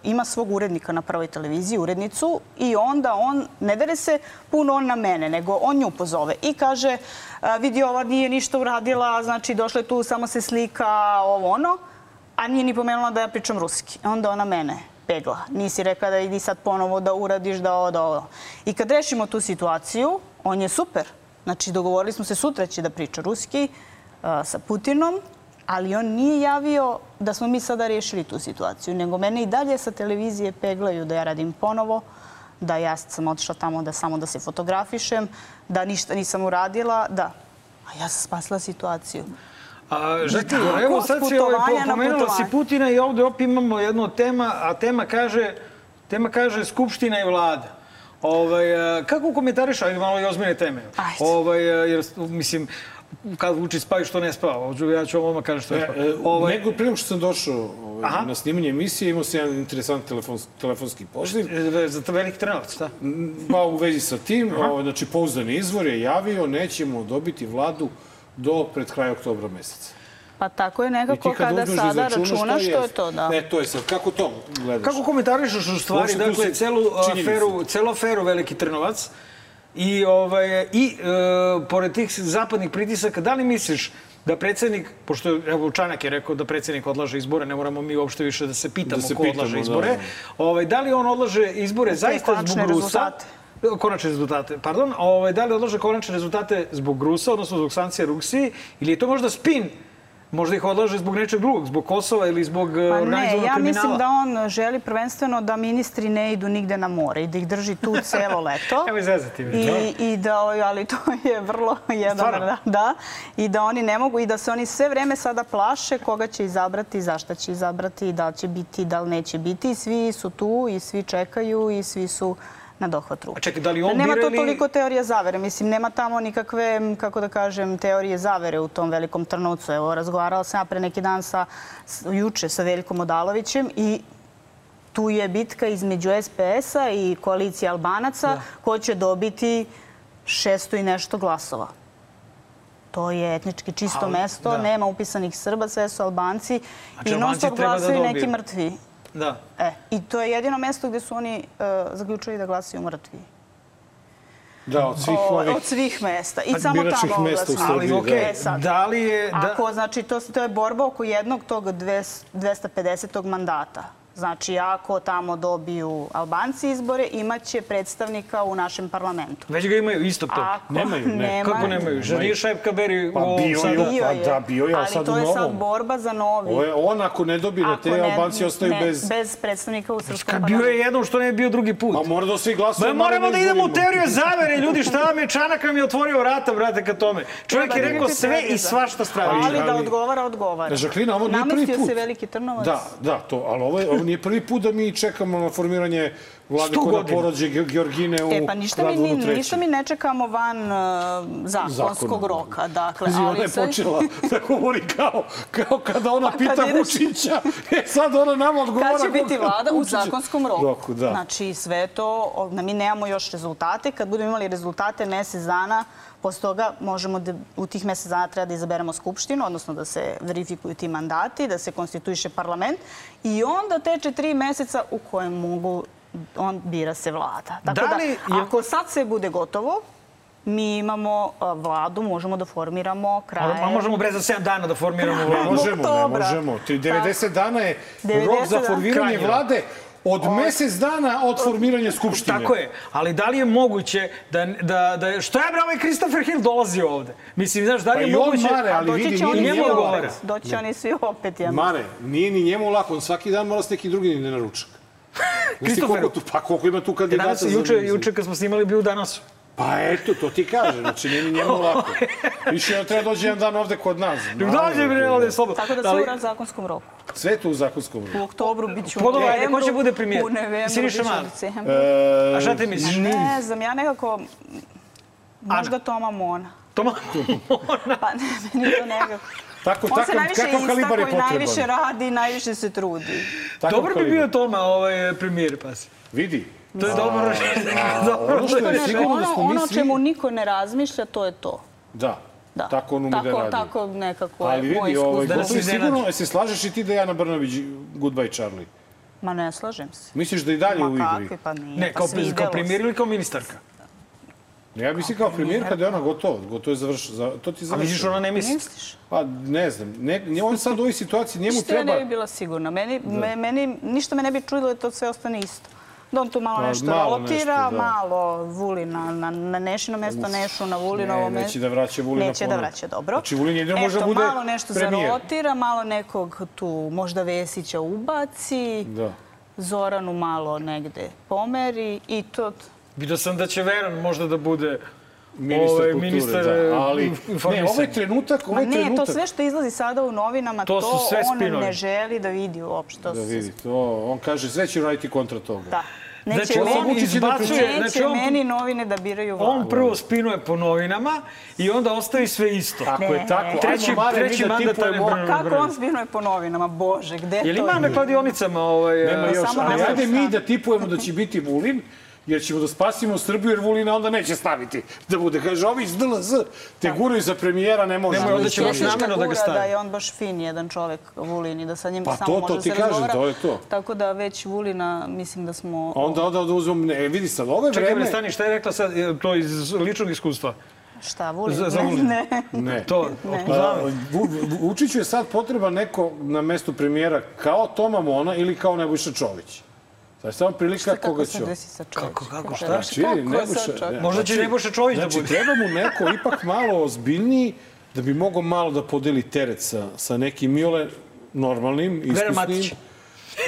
ima svog urednika na prvoj televiziji, urednicu, i onda on, ne dere se puno on na mene, nego on nju pozove i kaže vidi ova nije ništa uradila, znači došla je tu, samo se slika, ovo ono, a nije ni pomenula da ja pričam ruski. Onda ona mene pegla. Nisi rekla da idi sad ponovo da uradiš da ovo, da ovo. I kad rešimo tu situaciju, on je super. Znači, dogovorili smo se sutra će da priča ruski sa Putinom, ali on nije javio da smo mi sada rešili tu situaciju, nego mene i dalje sa televizije peglaju da ja radim ponovo, da ja sam otišla tamo da samo da se fotografišem, da ništa nisam uradila, da. A ja sam spasila situaciju. A, tako, evo sad si ovaj, pomenula si. Putina i ovde opet imamo jednu tema, a tema kaže, tema kaže Skupština i vlada. Ovaj, kako komentariš, ajde malo i ozbiljne teme. Ajde. Ovaj, jer, mislim, kad Vučić spavi što ne spava. Hoću- Ja ću vam odmah kažem što ne spava. e, Ovaj, Nego, pre nego što sam došao ovaj, Aha. na snimanje emisije, imao sam jedan interesant telefons, telefonski poziv. e, za veliki trenutak, šta? Pa u vezi sa tim, ovaj, znači pouzdani izvor je javio, nećemo dobiti vladu do pred kraja oktobra meseca. Pa tako je nekako kad kada uzmeš da sada računaš što je jest. to, da. E, to je sad. Kako to gledaš? Kako komentarišeš u stvari, dakle, celu aferu, celu aferu Veliki Trnovac i, ovaj, i e, pored tih zapadnih pritisaka, da li misliš da predsednik, pošto evo Čanak je rekao da predsednik odlaže izbore, ne moramo mi uopšte više da se pitamo Da se ko pitamo, odlaže da, izbore, da. ovaj, da li on odlaže izbore zaista konačne zbog Rusa? rezultate. Konačne rezultate, pardon. Ovaj, da li odlaže konačne rezultate zbog Rusa, odnosno zbog sankcija Rusiji, ili je to možda spin Možda ih odlaže zbog nečeg drugog, zbog Kosova ili zbog Pa ne, organizovanog ja kriminala. mislim da on želi prvenstveno da ministri ne idu nigde na more i da ih drži tu celo leto. [LAUGHS] Evo izvezati mi. I, i da, ali to je vrlo [LAUGHS] jedan, Stvarno? da, da, i da oni ne mogu i da se oni sve vreme sada plaše koga će izabrati, zašta će izabrati, da li će biti, da li neće biti. I svi su tu i svi čekaju i svi su na dohvat ruke. A čekaj, da li on nema bira to toliko teorije zavere. Mislim, nema tamo nikakve, kako da kažem, teorije zavere u tom velikom trnovcu. Evo, razgovarala sam ja pre neki dan sa, juče sa Veljkom Odalovićem i tu je bitka između SPS-a i koalicije Albanaca ko će dobiti šesto i nešto glasova. To je etnički čisto Ali, mesto, da. nema upisanih Srba, sve su Albanci Znači, i non stop da glasaju neki mrtvi. Da. E, I to je jedino mesto gde su oni uh, zaključili da glasaju mrtvi. Da, od svih O, ovih... od svih mesta. I samo tamo mesta u. Srbiji, Ali sad. da li je... Da, Ako, znači, to, to je borba oko jednog tog 200 250. mandata. Znači, ako tamo dobiju Albanci izbore, imaće predstavnika u našem parlamentu. Već ga imaju istog tog. Ako Nemaju, ne. nema- Kako nemaju? Že nije Šaip Kaberi Pa u ovom bio sada? Bio Pa je. da, bio je, ali sad to je sad novom. borba za novi. Je- On ako ne dobije Ako te, ne- Albanci ostaju ne, bez... bez predstavnika u srpskom Kad bio je jednom što ne bi bio drugi put. Pa mora da svi glasuju. Ma moramo da idemo u teoriju zavere, ljudi, šta vam je Čanak nam je otvorio vrata, brate, ka tome. Čovjek je rekao sve i svašta stravi. Ali da odgovara, odgovara. Žaklina, ovo nije prvi Namestio put. se Veliki Trnovac. Da, da, to, ali ovo, je, ovo nije prvi put da mi čekamo na formiranje vlade godina. porođe Ge- Georgine u E, pa ništa mi, ništa mi ne čekamo van uh, zakonskog roka. Dakle, Pazi, ona je sad- počela [LAUGHS] da govori kao, kao kada ona Pa pita ideš- Vučića. E, sad ona nama odgovara. Kad će biti vlada? U zakonskom roku. Roku, da. Znači, sve to, mi nemamo još rezultate. Kad budemo imali rezultate mesec dana, posle toga možemo da u tih mesec dana treba da izaberemo skupštinu, odnosno da se verifikuju ti mandati, da se konstituiše parlament i onda teče tri meseca u kojem mogu on bira se vlada. Tako Da da, li ako sad sve bude gotovo, mi imamo a, vladu, možemo da formiramo kraje... A možemo bre za 7 dana da formiramo Ne [LAUGHS] vladu. možemo, ne možemo. Ti 90 dana je 90 rok za formiranje vlade od mesec dana od formiranja skupštine. Tako je, ali da li je moguće da, da, da što je bre ovaj Christopher Hill dolazi ovde? Mislim, znaš, da li Pa je i on moguće... mare, ali Doći vidi, će oni svi opet. Doći će oni svi opet, ja. Mare, nije ni njemu lako, on svaki dan mora s neki drugi na naručak. Tu, pa koliko ima tu kandidata danas, juče, juče kad smo snimali bio danas. Pa eto, to ti kaže, znači nije ni njemu [LAUGHS] lako. Više on treba dođe jedan dan ovde kod nas. Dođe bre ovde slobodno. Tako da sve u zakonskom roku. Sve to u zakonskom roku. U oktobru bit ću u ajde, novembru. ko će bude premijer? U novembru Siniša bit ću Mali. u decembru. E, A šta ti misliš? Ne znam, ja nekako... Možda Toma Mona. Toma Mona. Pa ne, meni to nekako. Tako, On se takav, najviše kakav kalibar je istako i najviše radi najviše se trudi. Dobro bi bio Toma ovaj premijer, pazi. Vidi. To je dobro. [LAUGHS] [LAUGHS] dobro ono što je sigurno da ono, smo mi ono čemu niko ne razmišlja, to je to. Da. Da. Tako on ume da radi. Tako nekako Ali je moj vidi, ovaj, iskustvo. Da iznenadi. sigurno, se slažeš i ti da je Ana Brnović Goodbye Charlie? Ma ne slažem se. Misliš da i dalje u Ma igri? kakvi, pa nije. Ne, pa kao, svidelo kao premijer ili kao ministarka? Ja mislim kao premijerka da je ona gotova. Gotovo je završeno. Za, to ti A završeno. misliš ona ne misli? Misliš? Pa ne znam. Ne, ne, on sad u ovoj situaciji njemu Ništa ja treba... ne bi bila sigurna. Meni, me, meni, ništa me ne bi čudilo da to sve ostane isto. Da on tu malo Pa, nešto malo rotira, nešto, da. malo Vuli na, na, na Nešino mesto, Nešu na Vulinovo Ne, mesto. neće da vraća Vulina Neće da ponovo. vraća, dobro. Znači, Vulin jedino može da Eto, bude malo nešto premijer. zarotira, malo nekog tu, možda Vesića ubaci, Da. Zoranu malo negde pomeri i to... Vidio sam da će Veran možda da bude Ministar ovaj, kulture, ministar da. e, Ali, ne, ovaj trenutak, Ma ovaj ne, trenutak... to sve što izlazi sada u novinama, To to, on spinovi. ne želi da vidi uopšte. Da vidi, to, on kaže sve će raditi kontra toga. Da. Neće, Znači, on meni, izbacuje- neće znači, on- meni novine da biraju vladu. On prvo spinuje po novinama i onda ostavi sve isto. Ako je tako, Treći- ajmo Mare, mi treći da mandat tipujemo... Ane Brnabić. Kako on spinuje po novinama? Bože, gde Je li to ima na kladionicama ovaj... Nema e, još, samo ali ajde mi da tipujemo da će biti Vulin, jer ćemo da spasimo Srbiju, jer Vulina onda neće staviti da bude. Kaže, ovi iz DLZ te guraju za premijera, ne može. Nemoj, onda će baš namerno da ga gura stavi. Da je on baš fin jedan čovek, Vulin, i da sa njim Pa samo to, može to da ti se kažem, razgovara. to je to. Tako da već Vulina, mislim da smo... Onda, onda, onda uzmem, ne, vidi sad, ove Čekaj, bre, vreme... stani, šta je rekla sad, to iz ličnog iskustva? Šta, Vulin? Za- za Ne, Vulina. [LAUGHS] Ne. Ne. To, Ne. otkud A, znam? Vu- Vu- Vučiću je sad potreba neko na mestu premijera kao Toma Mona ili kao Nebojša Čović. Je samo prilika Šta, koga kako će se on. desi sa čovječem? Kako, kako, šta? Znači, čovjek? ne, Možda će znači- Nebojša Čović da znači, bude. treba mu neko ipak malo ozbiljniji da bi mogao malo da podeli teret sa, sa nekim Miole normalnim, iskusnim. Matić.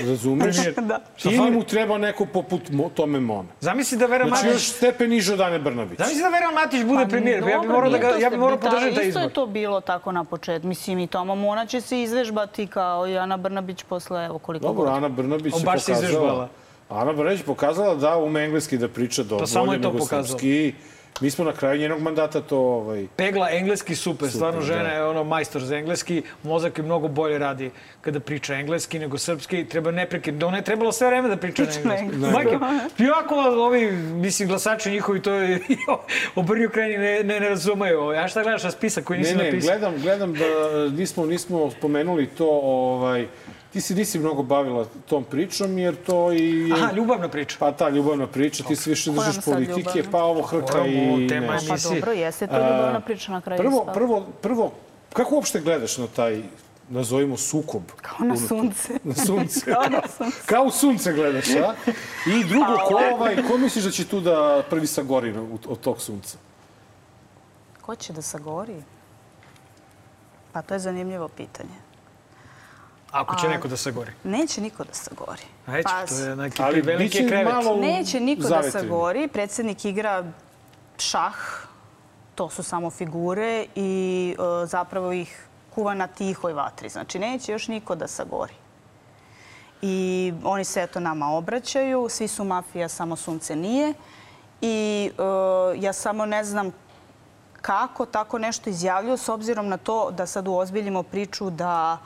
Razumeš? [LAUGHS] Da. Ili mu treba neko poput Mo- Tome Mona. Zamisli da Vera Znači Matić... još stepen niže od Ane Brnabić. Zamisli da Vera Matić bude Pa premijer. Ja bih dobro, morao da ga, ja bih morao sve- podržati taj Isto je izbor. to bilo tako na početku. Mislim, i Toma Mona će se izvežbati kao i Ana Brnabić posle, evo koliko Dobro, godina. Ana Brnabić On je baš se pokazala... izvežbala. Ana je pokazala da ume engleski da priča dobro, samo je to nego pokazala. srpski. Mi smo na kraju njenog mandata to... Ovaj, Pegla engleski super, stvarno da. žena je ono majstor za engleski, mozak je mnogo bolje radi kada priča engleski nego srpski, treba neprekidno, ona je trebalo sve vreme da priča, Priča na engleski. Majke, jako ovi, mislim, glasači njihovi to [LAUGHS] obrnju krajini ne, ne, ne razumeju. A šta gledaš na spisak koji nisi ne, ne, napisao? gledam, gledam da nismo, nismo spomenuli to, ovaj, ti se nisi mnogo bavila tom pričom, jer to i... je- Aha, ljubavna priča. Pa ta ljubavna priča, ti se više držiš politike, ljubavna? pa ovo hrka i... tema je? Pa dobro, jeste to ljubavna priča na kraju. Prvo, prvo, prvo, kako uopšte gledaš na taj, nazovimo, sukob? Kao na sunce. Na sunce. [LAUGHS] Kao na sunce. Kao u sunce gledaš, a? I drugo, ko, ovaj, ko misliš da će tu da prvi sagori od tog sunca? Ko će da sagori? Pa to je zanimljivo pitanje. Ako će A- neko da se gori. Neće niko da sagori. Ajde, Pa, to je neki Ali veliki krevet. malo Neće niko da zavetrinu. sagori. Predsednik igra šah, to su samo figure i e, zapravo ih kuva na tihoj vatri. Znači, neće još niko da sagori. I oni se eto nama obraćaju, svi su mafija, samo sunce nije. I e, ja samo ne znam kako tako nešto izjavljuju s obzirom na to da sad uozbiljimo priču da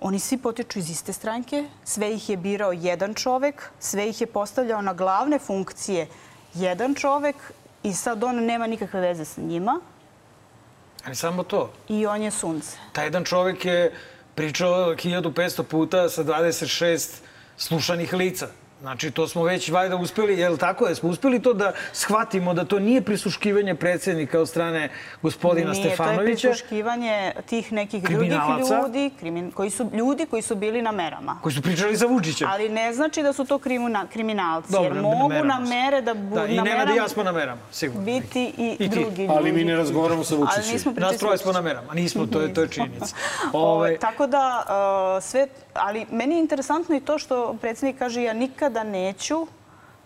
oni svi potiču iz iste stranke, sve ih je birao jedan čovek, sve ih je postavljao na glavne funkcije jedan čovek i sad on nema nikakve veze sa njima Ali samo to. i on je sunce. Taj jedan čovjek je pričao 1500 puta sa 26 slušanih lica. Znači, to smo već valjda uspeli, je li tako? Jesmo uspeli to da shvatimo da to nije prisluškivanje predsjednika od strane gospodina Nije, to je Stefanovića, prisluškivanje tih nekih drugih ljudi, krimin, koji su, ljudi koji su bili na merama. koji su pričali za Vučića. Ali ne znači da su to krimina, kriminalci, Dobro, jer mogu na mere da, bu, Da, i na Nenad i merama ja smo na merama, sigurno. biti i, I ti. drugi ljudi. Ali mi ne razgovaramo sa Ali Vučićem. nismo pričali Nas troje smo na merama. Nismo, to je, to je [LAUGHS] činjenica. Ovaj, Ove, tako da, uh, sve, ali meni je interesantno i to što predsjednik kaže ja nikada neću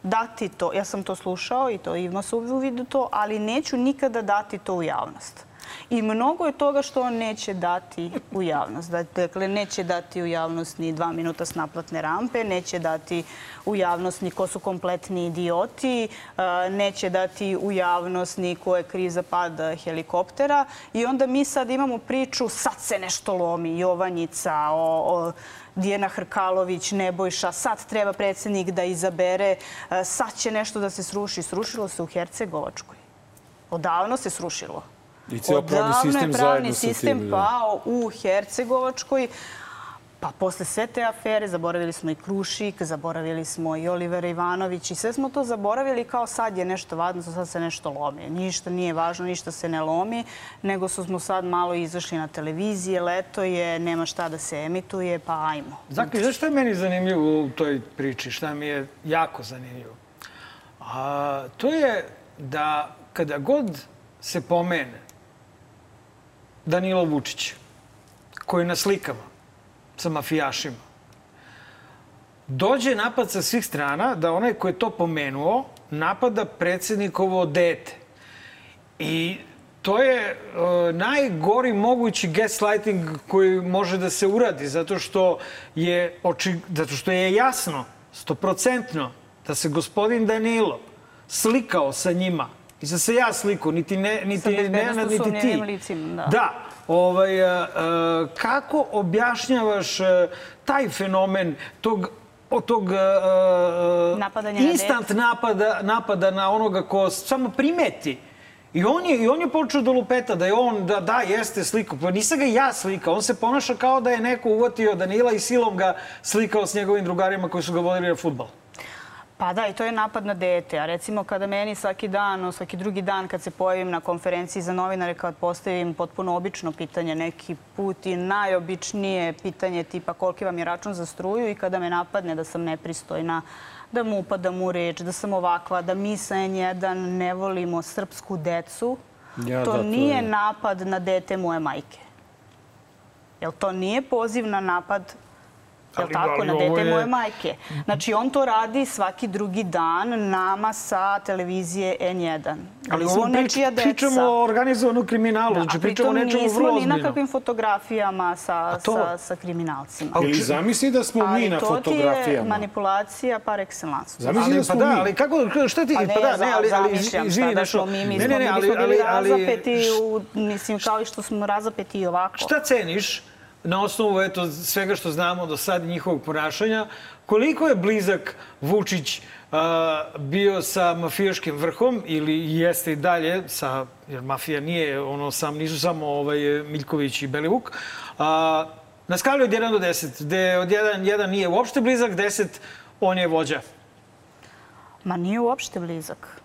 dati to. Ja sam to slušao i to ima se u vidu to, ali neću nikada dati to u javnost. I mnogo je toga što on neće dati u javnost. Dakle, neće dati u javnost ni dva minuta s naplatne rampe, neće dati u javnost ni ko su kompletni idioti, e, neće dati u javnost ni ko je kriza pad helikoptera. I onda mi sad imamo priču, sad se nešto lomi, Jovanjica, o, o Dijena Hrkalović, Nebojša, sad treba predsednik da izabere, e, sad će nešto da se sruši. Srušilo se u Hercegovačkoj. Odavno se srušilo. I ceo pravni sistem je pravni sistem tim. da. pao u Hercegovačkoj. Pa posle sve te afere zaboravili smo i Krušik, zaboravili smo i Olivera Ivanović i sve smo to zaboravili kao sad je nešto važno, sad se nešto lomi. Ništa nije važno, ništa se ne lomi, nego su smo sad malo izašli na televizije, leto je, nema šta da se emituje, pa ajmo. Zaki, znaš šta je meni zanimljivo u toj priči? Šta mi je jako zanimljivo? A, to je da kada god se pomene Danilo Vučić, koji je na slikama sa mafijašima, dođe napad sa svih strana da onaj ko je to pomenuo napada predsednikovo dete. I to je e, najgori mogući gaslighting koji može da se uradi zato što je oči, zato što je jasno stoprocentno da se gospodin Danilo slikao sa njima da se ja sliku, niti ne, niti bezbednosno Nenad, niti ti. licima, da. Da. Ovaj, a, a, kako objašnjavaš a, taj fenomen tog od tog uh, Napadanja na instant napada, napada na onoga ko samo primeti. I on je, i on je počeo da lupeta da je on, da, da, jeste slikao. Pa nisam ga ja slikao. On se ponaša kao da je neko uvatio Danila i silom ga slikao s njegovim drugarima koji su ga vodili na futbal. Pa da, i to je napad na dete. A recimo kada meni svaki dan, svaki drugi dan kad se pojavim na konferenciji za novinare, kad postavim potpuno obično pitanje, neki put i najobičnije pitanje tipa koliki vam je račun za struju i kada me napadne da sam nepristojna, da mu upadam u reč, da sam ovakva, da mi sa N1 ne volimo srpsku decu, Ja, to da, to nije je- napad na dete moje majke. Jel to nije poziv na napad Jel Ali- tako, ali na dete je- moje majke. Znači, on to radi svaki drugi dan nama sa televizije N1. Ali smo nečija deca. pričamo o organizovanom kriminalu. Da, znači, pričamo o nečemu nismo vrlo ni ozbiljnom. na kakvim fotografijama sa, to- sa, sa kriminalcima. A- Ili zamisli da smo mi Ali na to ti je fotografijama. manipulacija par excellence. Zamisli Ali, da pa smo da, mi. ali kako, šta ti, Pa ne, pa da, ne, ali, ali zamišljam izvini, šta da nešto, smo mi, mi ne, smo, ne, ali, ali, ali, razapeti, u, mislim, kao i što smo razapeti i ovako. šta ceniš na osnovu eto, svega što znamo do sad njihovog ponašanja, koliko je blizak Vučić a, bio sa mafijaškim vrhom ili jeste i dalje sa, jer mafija nije ono sam, nisu samo ovaj, Miljković i Belivuk, a, na skali od 1 do 10, gde od 1, 1 nije uopšte blizak, 10 on je vođa. Ma nije uopšte blizak.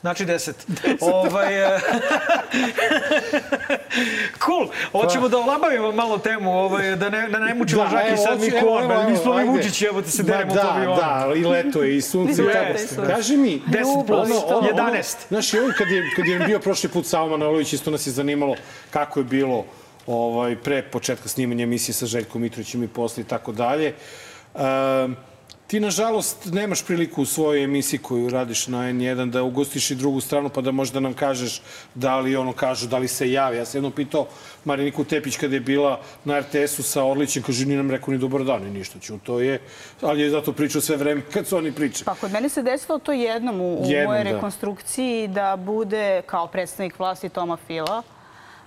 Znači 10. [LAUGHS] ovaj, e, [LAUGHS] cool. Hoćemo da olabavimo malo temu, ovaj, da ne, da ne mučimo da, Žaki sad mi korbe. evo, Nismo mi. Vučić, evo te se Ma deremo da, po avionu. Da, i leto je, i sunce. i tako. Kaži mi, 10 plus, ono, ono, 11. Znaš, i kad je, kad je bio prošli put Savo Manojlović, isto nas je zanimalo kako je bilo ovaj, pre početka snimanja emisije sa Željkom Mitrovićem i posle i tako dalje. Um, ti, nažalost, nemaš priliku u svojoj emisiji koju radiš na N1 da ugostiš i drugu stranu pa da možda nam kažeš da li ono kažu, da li se javi. Ja sam jednom pitao Mariniku Tepić kada je bila na RTS-u sa Orlićem, kaže, nije nam rekao ni dobar dan, ni ništa ću. To je, ali je zato pričao sve vreme kad su oni pričali. Pa kod mene se desilo to jednom u, u Jednom, mojoj da. rekonstrukciji da bude kao predstavnik vlasti Toma Fila.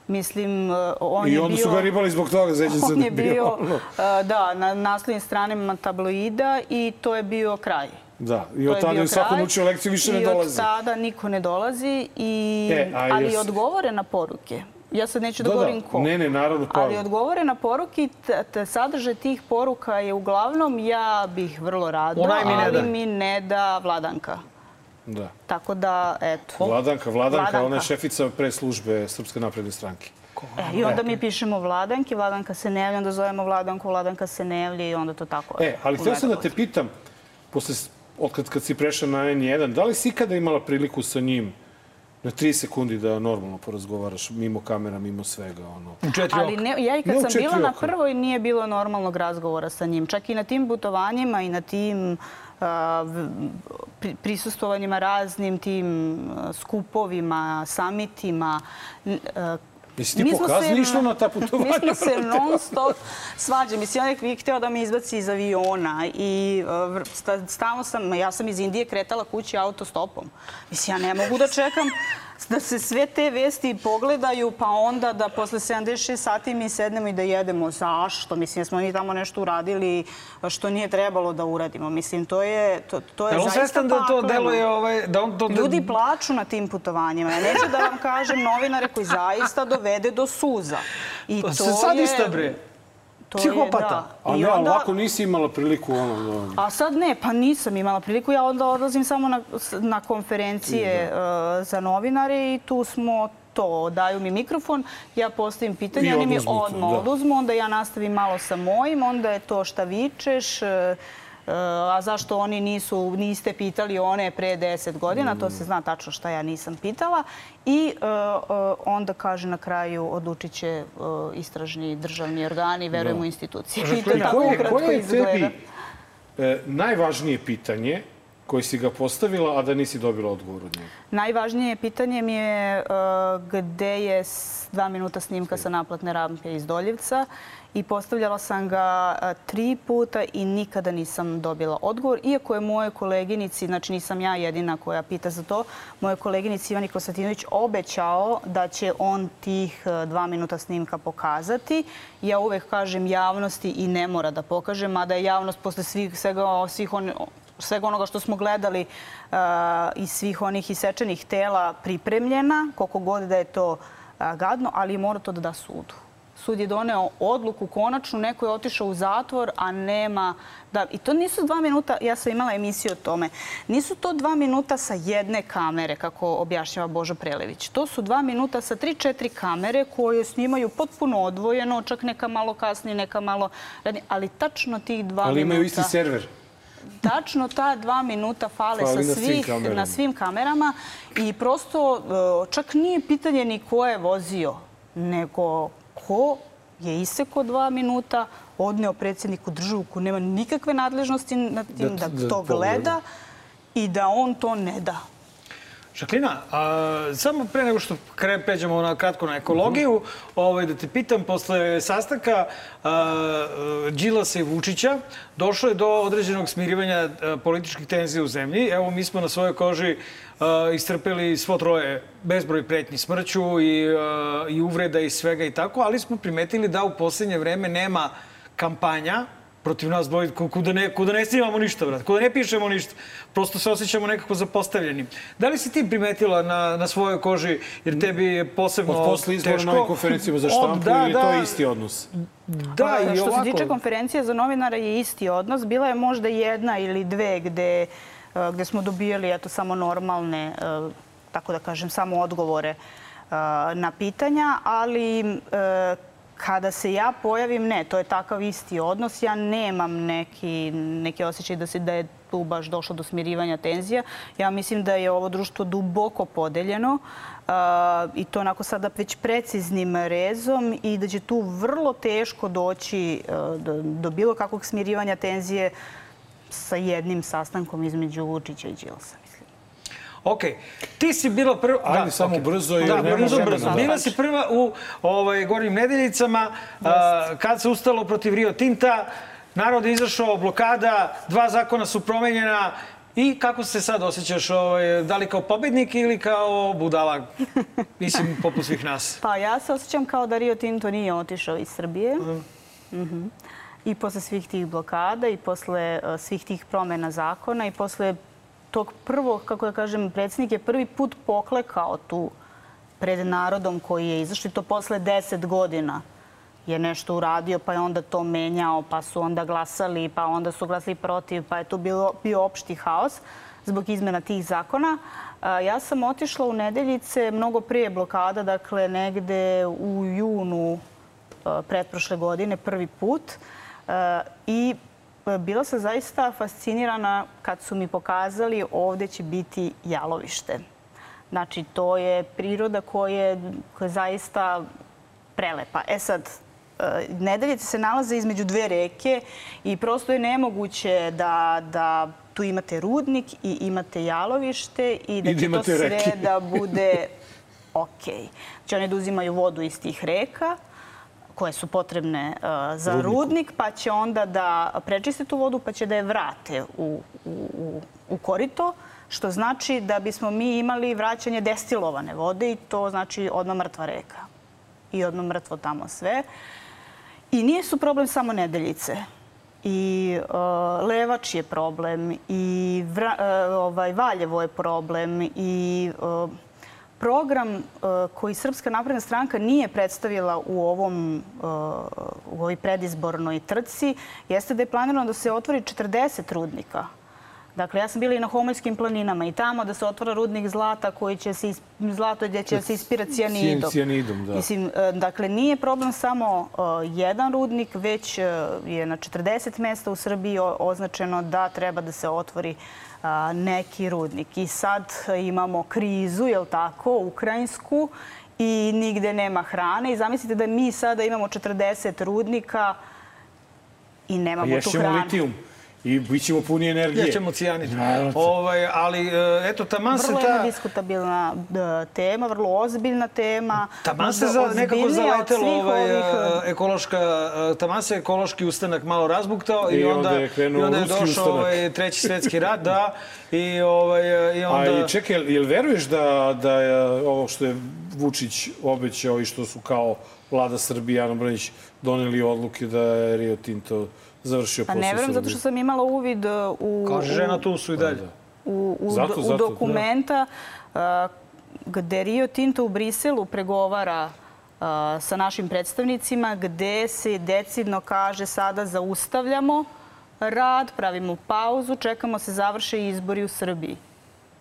Mislim, uh, on I je onda bio... su ga ribali zbog toga, zeđe se [LAUGHS] On da je bio, ono. uh, da, na naslovnim stranama tabloida i to je bio kraj. Da, i od tada je svako naučio lekciju, više ne I dolazi. od tada niko ne dolazi, i, E, ali jes- odgovore na poruke. Ja sad neću da, Da, da. govorim ko. Ne, ne, naravno, pa- Ali odgovore na poruke, sadržaj tih poruka je uglavnom ja bih vrlo rado, Onaj mi ali mi ne da Vladanka. Da. Tako da, eto. Vladanka, Vladanka, Vladanka. ona je šefica pre službe Srpske napredne stranke. E, I onda mi pišemo Vladanki, Vladanka se ne javlja, onda zovemo Vladanku, Vladanka se ne javlja i onda to tako. E, ali htio sam da te pitam, posle, od kad, kad si prešao na N1, da li si ikada imala priliku sa njim na tri sekundi da normalno porazgovaraš, mimo kamera, mimo svega, ono? U četiri Ali ne, ja i kad Ne sam bila na oka. prvoj nije bilo normalnog razgovora sa njim. Čak i na tim putovanjima i na tim uh, v- pri- prisustvovanjima raznim tim skupovima, samitima. Jesi ti mi išla na ta putovanja? [LAUGHS] Mi smo se non stop svađali. Mislim, on je hteo da me izbaci iz aviona i stalno sam, ja sam iz Indije kretala kući autostopom. Mislim, ja ne mogu da čekam da se sve te vesti pogledaju, pa onda da posle 76 sati mi sednemo i da jedemo. Zašto? Mislim, smo mi tamo nešto uradili što nije trebalo da uradimo. Mislim, to je, to, to je zaista svestan da to deluje, ovaj, da on to... da- Ljudi plaču na tim putovanjima. Ja neću da vam kažem novinare koji zaista dovede do suza. I Pa to se sad je... iste, bre. To je, Psihopata. da. A I ne, onda- ovako nisi imala priliku ono... da- A sad ne, pa nisam imala priliku. Ja onda odlazim samo na, na konferencije uh, za novinare i tu smo to, daju mi mikrofon, ja postavim pitanje, oni mi to, odmah da. oduzmu, onda ja nastavim malo sa mojim, onda je to šta vičeš, uh, a zašto oni nisu, niste pitali one pre 10 godina, to se zna tačno šta ja nisam pitala. I uh, uh, onda kaže na kraju odlučit će uh, istražni državni organi, verujem u institucije. I [LAUGHS] to tako Koje, ukratko koje izgleda. e, najvažnije pitanje koje si ga postavila, a da nisi dobila odgovor od njega? Najvažnije pitanje mi je uh, gde je dva minuta snimka sa naplatne rampe iz Doljevca i postavljala sam ga tri puta i nikada nisam dobila odgovor. Iako je moje koleginici, znači nisam ja jedina koja pita za to, moje koleginici Ivani Konstantinović obećao da će on tih dva minuta snimka pokazati. Ja uvek kažem javnosti i ne mora da pokaže, mada je javnost posle svih, svega, svih on, svega onoga što smo gledali uh, i svih onih isečenih tela pripremljena, koliko god da je to uh, gadno, ali mora to da da sudu. Sud je doneo odluku konačnu, neko je otišao u zatvor, a nema... Da, I to nisu dva minuta, ja sam imala emisiju o tome, nisu to dva minuta sa jedne kamere, kako objašnjava Božo Prelević. To su dva minuta sa tri, četiri kamere koje snimaju potpuno odvojeno, čak neka malo kasnije, neka malo... Ali tačno tih dva Ali minuta... imaju isti server. Tačno ta dva minuta fale Fali sa na svim svih, na svim kamerama i prosto e, čak nije pitanje ni ko je vozio, nego ko je iseko dva minuta, odneo predsjedniku državu ko nema nikakve nadležnosti nad tim Da- da, da to pogleda. gleda i da on to ne da. Žaklina, a, samo pre nego što kre, pređemo na kratko na ekologiju, ovaj, da te pitam, posle sastanka a, Đilasa i Vučića došlo je do određenog smirivanja političkih tenzija u zemlji. Evo, mi smo na svojoj koži a, istrpeli svo troje bezbroj pretnji smrću i, i uvreda i svega i tako, ali smo primetili da u poslednje vreme nema kampanja protiv nas dvoje, ku- kuda ne, kuda ne snimamo ništa, brate, kuda ne pišemo ništa. Prosto se osjećamo nekako zapostavljeni. Da li si ti primetila na, na svojoj koži, jer tebi je posebno Od posle izbora teško? na ovim konferencijama za Od- štampu da, ili je to isti odnos? Da, Pa, i što ovako. se tiče konferencije za novinara je isti odnos. Bila je možda jedna ili dve gde, uh, gde smo dobijali eto, samo normalne, uh, tako da kažem, samo odgovore uh, na pitanja, ali kada se ja pojavim, ne, to je takav isti odnos. Ja nemam neki, neki osjećaj da, se, da je tu baš došlo do smirivanja tenzija. Ja mislim da je ovo društvo duboko podeljeno uh, i to onako sada već preciznim rezom i da će tu vrlo teško doći uh, do, do bilo kakvog smirivanja tenzije sa jednim sastankom između Vučića i Đilasa. Ok, ti si bila prva... Ajde, samo brzo, jer Da, brzo, brzo. Da. Bila si prva u ovaj, Gornjim nedeljicama, a, kad se ustalo protiv Rio Tinta, narod je izašao, blokada, dva zakona su promenjena i kako se sad osjećaš, ovaj, da li kao pobednik ili kao budala, mislim, [LAUGHS] poput svih nas? Pa ja se osjećam kao da Rio Tinto nije otišao iz Srbije. Mhm. I posle svih tih blokada i posle uh, svih tih promena zakona i posle tog prvog, kako da kažem, predsjednik je prvi put poklekao tu pred narodom koji je izašao i to posle deset godina je nešto uradio, pa je onda to menjao, pa su onda glasali, pa onda su glasali protiv, pa je tu bilo, bio opšti haos zbog izmena tih zakona. Ja sam otišla u nedeljice mnogo prije blokada, dakle negde u junu pretprošle godine, prvi put. I bila sam zaista fascinirana kad su mi pokazali ovde će biti jalovište. Znači, to je priroda koja je, koja je zaista prelepa. E sad, e, Nedeljice se nalaze između dve reke i prosto je nemoguće da, da tu imate rudnik i imate jalovište i da I da će to sve reke. da bude [LAUGHS] ok. Znači oni da uzimaju vodu iz tih reka koje su potrebne uh, za rudnik, pa će onda da prečiste tu vodu, pa će da je vrate u, u, u, u korito, što znači da bismo mi imali vraćanje destilovane vode i to znači odmah mrtva reka. I odmah mrtvo tamo sve. I nije su problem samo nedeljice. I uh, Levač je problem, i vra, uh, ovaj, Valjevo je problem, i uh, program uh, koji Srpska napredna stranka nije predstavila u ovom uh, u ovoj predizbornoj trci jeste da je planirano da se otvori 40 rudnika. Dakle, ja sam bila i na Homoljskim planinama i tamo da se otvara rudnik zlata koji će se, is, zlato gdje će se ispirati cijanidom. Cijanidom, da. Mislim, e, dakle, nije problem samo e, jedan rudnik, već e, je na 40 mesta u Srbiji označeno da treba da se otvori neki rudnik. I sad imamo krizu, je li tako, ukrajinsku i nigde nema hrane. I zamislite da mi sada imamo 40 rudnika i nemamo tu ješćemo hranu. litijum i bit ćemo puni energije. Ja ćemo cijanit. Naravno. Ovaj, ali, e, eto, taman se Vrlo jedna ta... diskutabilna e, tema, vrlo ozbiljna tema. Taman se za, nekako zaletelo ovaj, ovih, e, e, ekološka, taman se ekološki ustanak malo razbuktao i, I onda, onda je krenuo i onda je ruski došao ustanak. ovaj, treći svetski rat, da, i, ovaj, i onda... A i čekaj, jel, jel veruješ da, da je ovo što je Vučić obećao i što su kao vlada Srbije i Ana doneli odluke da je Rio Tinto završio Pa posao ne verujem zato što sam imala uvid e, u, Kaže žena, tu su i dalje. Da. u, u, Zato, u zato, dokumenta a, gde Rio Tinto u Briselu pregovara a, sa našim predstavnicima gde se decidno kaže sada zaustavljamo rad, pravimo pauzu, čekamo se završe izbori u Srbiji.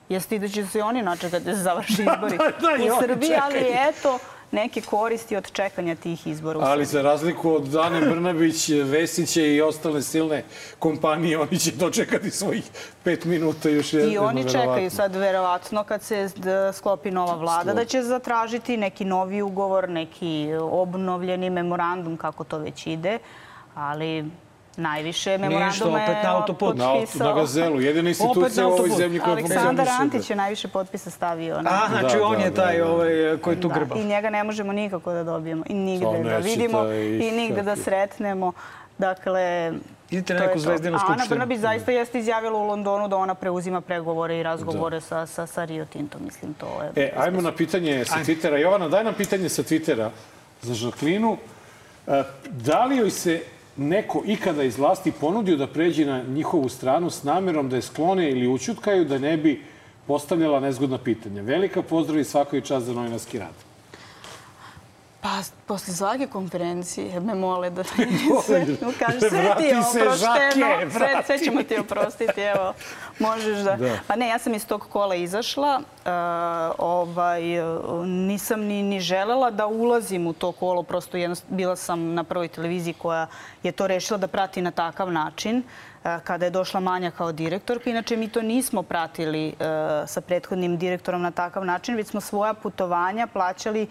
Jeste i da će se oni načekati da se završe [LAUGHS] izbori da, i u oni Srbiji, ali eto neke koristi od čekanja tih izbora Ali za razliku od Ane Brnabić, Vesića i ostale silne kompanije, oni će dočekati svojih pet minuta još jedno. I oni čekaju sad verovatno kad se sklopi nova vlada da će zatražiti neki novi ugovor, neki obnovljeni memorandum, kako to već ide. Ali najviše memoranduma opet je na autoput. Na, auto, na potpisao... gazelu, jedina institucija na u ovoj zemlji koja Aleksandar funkcioniše. Antić je najviše potpisa stavio. Na... A, znači Da, on da, je da, taj da. ovaj, koji tu Da, grba. I njega ne možemo nikako da dobijemo i nigde da vidimo i nigde da sretnemo. Dakle, Idite na je neku zvezdinu A Ana skupštinu. Brnabić zaista jeste izjavila u Londonu da ona preuzima pregovore i razgovore sa, sa, sa Rio Tinto. Mislim, to je... E, ajmo na pitanje sa Twittera. Jovana, daj nam pitanje sa Twittera za Žaklinu. E, Da li joj se neko ikada iz vlasti ponudio da pređe na njihovu stranu s namjerom da je sklone ili učutkaju da ne bi postavljala nezgodna pitanja? Velika pozdrav i svako i čast za novinarski rad. Pa, posle svake konferencije me mole da sve, Mole, kaže, sve ti je se, oprošteno, sve, sve ćemo ti oprostiti, evo, možeš da... Da. Pa ne, ja sam iz tog kola izašla, uh, ovaj, nisam ni, ni želela da ulazim u to kolo, prosto jednost, bila sam na prvoj televiziji koja je to rešila da prati na takav način uh, kada je došla Manja kao direktorka. Inače, mi to nismo pratili uh, sa prethodnim direktorom na takav način, već smo svoja putovanja plaćali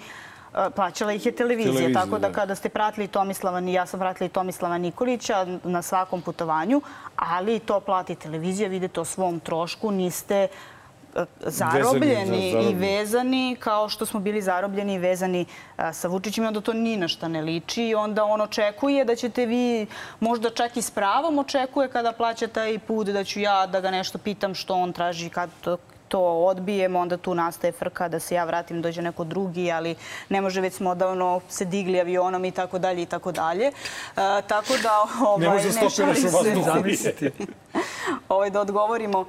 plaćala ih je televizija, Televizija, tako da da. kada ste pratili Tomislava, ja sam pratila i Tomislava Nikolića na svakom putovanju, ali to plati televizija, vidite o svom trošku, niste uh, zarobljeni za- i vezani kao što smo bili zarobljeni i vezani uh, sa Vučićem i onda to ni na šta ne liči i onda on očekuje da ćete vi, možda čak i s pravom očekuje kada plaća taj put da ću ja da ga nešto pitam što on traži kad to to odbijemo, onda tu nastaje frka da se ja vratim, dođe neko drugi, ali ne može, već smo odavno se digli avionom i tako dalje i tako dalje. E, tako da, [LAUGHS] ovaj, Ne može da stopiraš šalim u se. vazduhu. Zamislite. [LAUGHS] ovaj, da odgovorimo uh,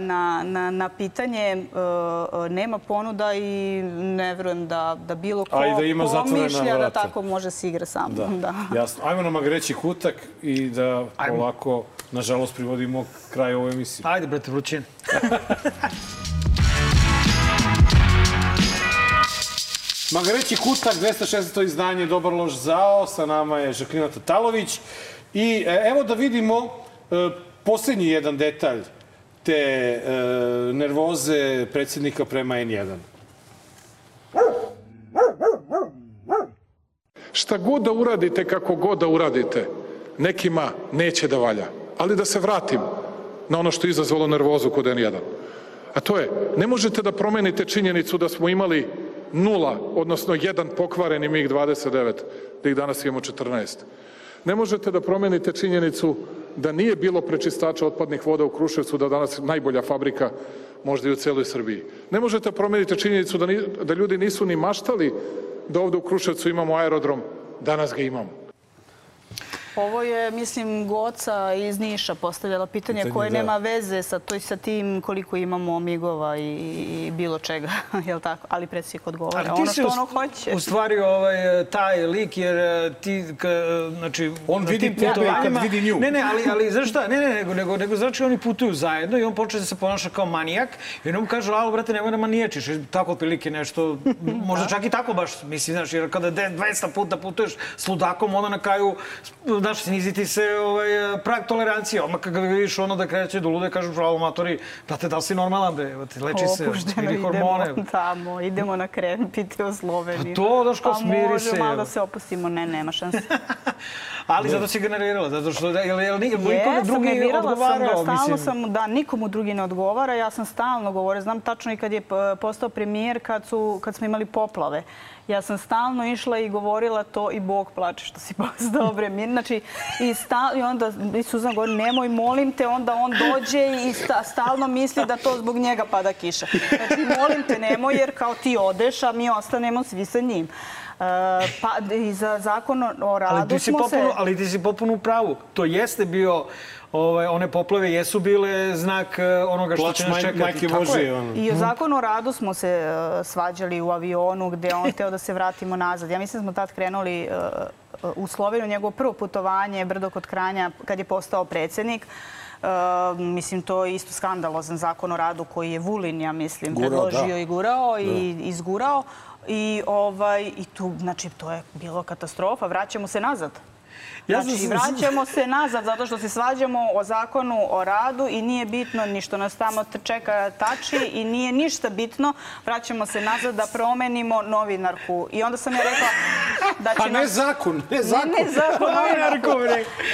na, na, na pitanje. Uh, nema ponuda i ne verujem da, da bilo ko A da ima pomišlja da tako može se igra sam. Da, da. jasno. Ajmo na magreći kutak i da Ajmo. polako, nažalost, privodimo kraj ovoj emisiji. Ajde, brate, vrućine. [LAUGHS] Magareći kutak, 216. izdanje, dobar loš zao. Sa nama je Žaklina Tatalović. I e, evo da vidimo e, posljednji jedan detalj te e, nervoze predsjednika prema N1. Šta god da uradite, kako god da uradite, nekima neće da valja. Ali da se vratim na ono što je izazvalo nervozu kod N1. A to je, ne možete da promenite činjenicu da smo imali nula, odnosno jedan pokvareni MiG-29, da ih danas imamo 14. Ne možete da promenite činjenicu da nije bilo prečistača otpadnih voda u Kruševcu, da danas najbolja fabrika možda i u celoj Srbiji. Ne možete da promeniti činjenicu da, ni, da ljudi nisu ni maštali da ovde u Kruševcu imamo aerodrom, danas ga imamo. Ovo je, mislim, Goca iz Niša postavljala pitanje, pitanje koje da. nema veze sa, to, sa tim koliko imamo migova i, i bilo čega, [LAUGHS] jel tako? Ali predsjednik odgovara ono što ono hoće. U stvari ovaj, taj lik, jer eh, ti, k, znači... On vidi tebe kad vidi nju. Ne, ne, ali, ali znaš šta, ne, ne, nego, nego, nego znači oni putuju zajedno i on počne da se ponaša kao manijak i on mu kaže, alo, brate, nemoj da maniječiš. Tako otprilike nešto, [LAUGHS] možda čak i tako baš, mislim, znaš, jer kada 200 puta putuješ s ludakom, onda na kraju znaš, sniziti se ovaj, prag tolerancije. Odmah kada vidiš ono da kreće do lude, kažu pravo matori, brate, da li si normalan, bre, leči se, smiri hormone. Idemo [LAUGHS] tamo, idemo na krem, piti o Sloveniji. Pa to, daš kao smiri može, se. može, malo da se opustimo, ne, nema šanse. [LAUGHS] Ali zato si generirala, zato što, jel, jel, jel nikomu drugi odgovarao? Sam, da, stalno sam, da, nikomu drugi ne odgovara, ja sam stalno govorio, znam tačno i kad je postao premijer, kad, su, kad smo imali poplave. Ja sam stalno išla i govorila to i Bog plače što si [LAUGHS] postao mir. Znači, i, stal, i onda i Suzan govori, nemoj, molim te, onda on dođe i sta, stalno misli da to zbog njega pada kiša. Znači, molim te, nemoj, jer kao ti odeš, a mi ostanemo svi sa njim. Uh, pa i za zakon o radu ali ti si smo popuno, se... Ali ti si popuno u pravu. To jeste bio Ove, one poplave jesu bile znak e, onoga što će nas čekati. Majke Božije. Ono. I o zakonu o radu smo se uh, svađali u avionu gde on teo da se vratimo nazad. Ja mislim da smo tad krenuli uh, u Sloveniju, njegovo prvo putovanje, Brdo kod Kranja, kad je postao predsednik. Uh, mislim, to je isto skandalozan zakon o radu koji je Vulin, ja mislim, gurao, predložio da. i gurao da. i izgurao. I, ovaj, I tu, znači, to je bilo katastrofa. Vraćamo se nazad. Ja znači, vraćamo se nazad zato što se svađamo o zakonu o radu i nije bitno ni što nas tamo čeka tači i nije ništa bitno. Vraćamo se nazad da promenimo novinarku. I onda sam ja rekla da će Pa ne nas... zakon, ne zakon. Ne, ne zakon, [LAUGHS] novinarku.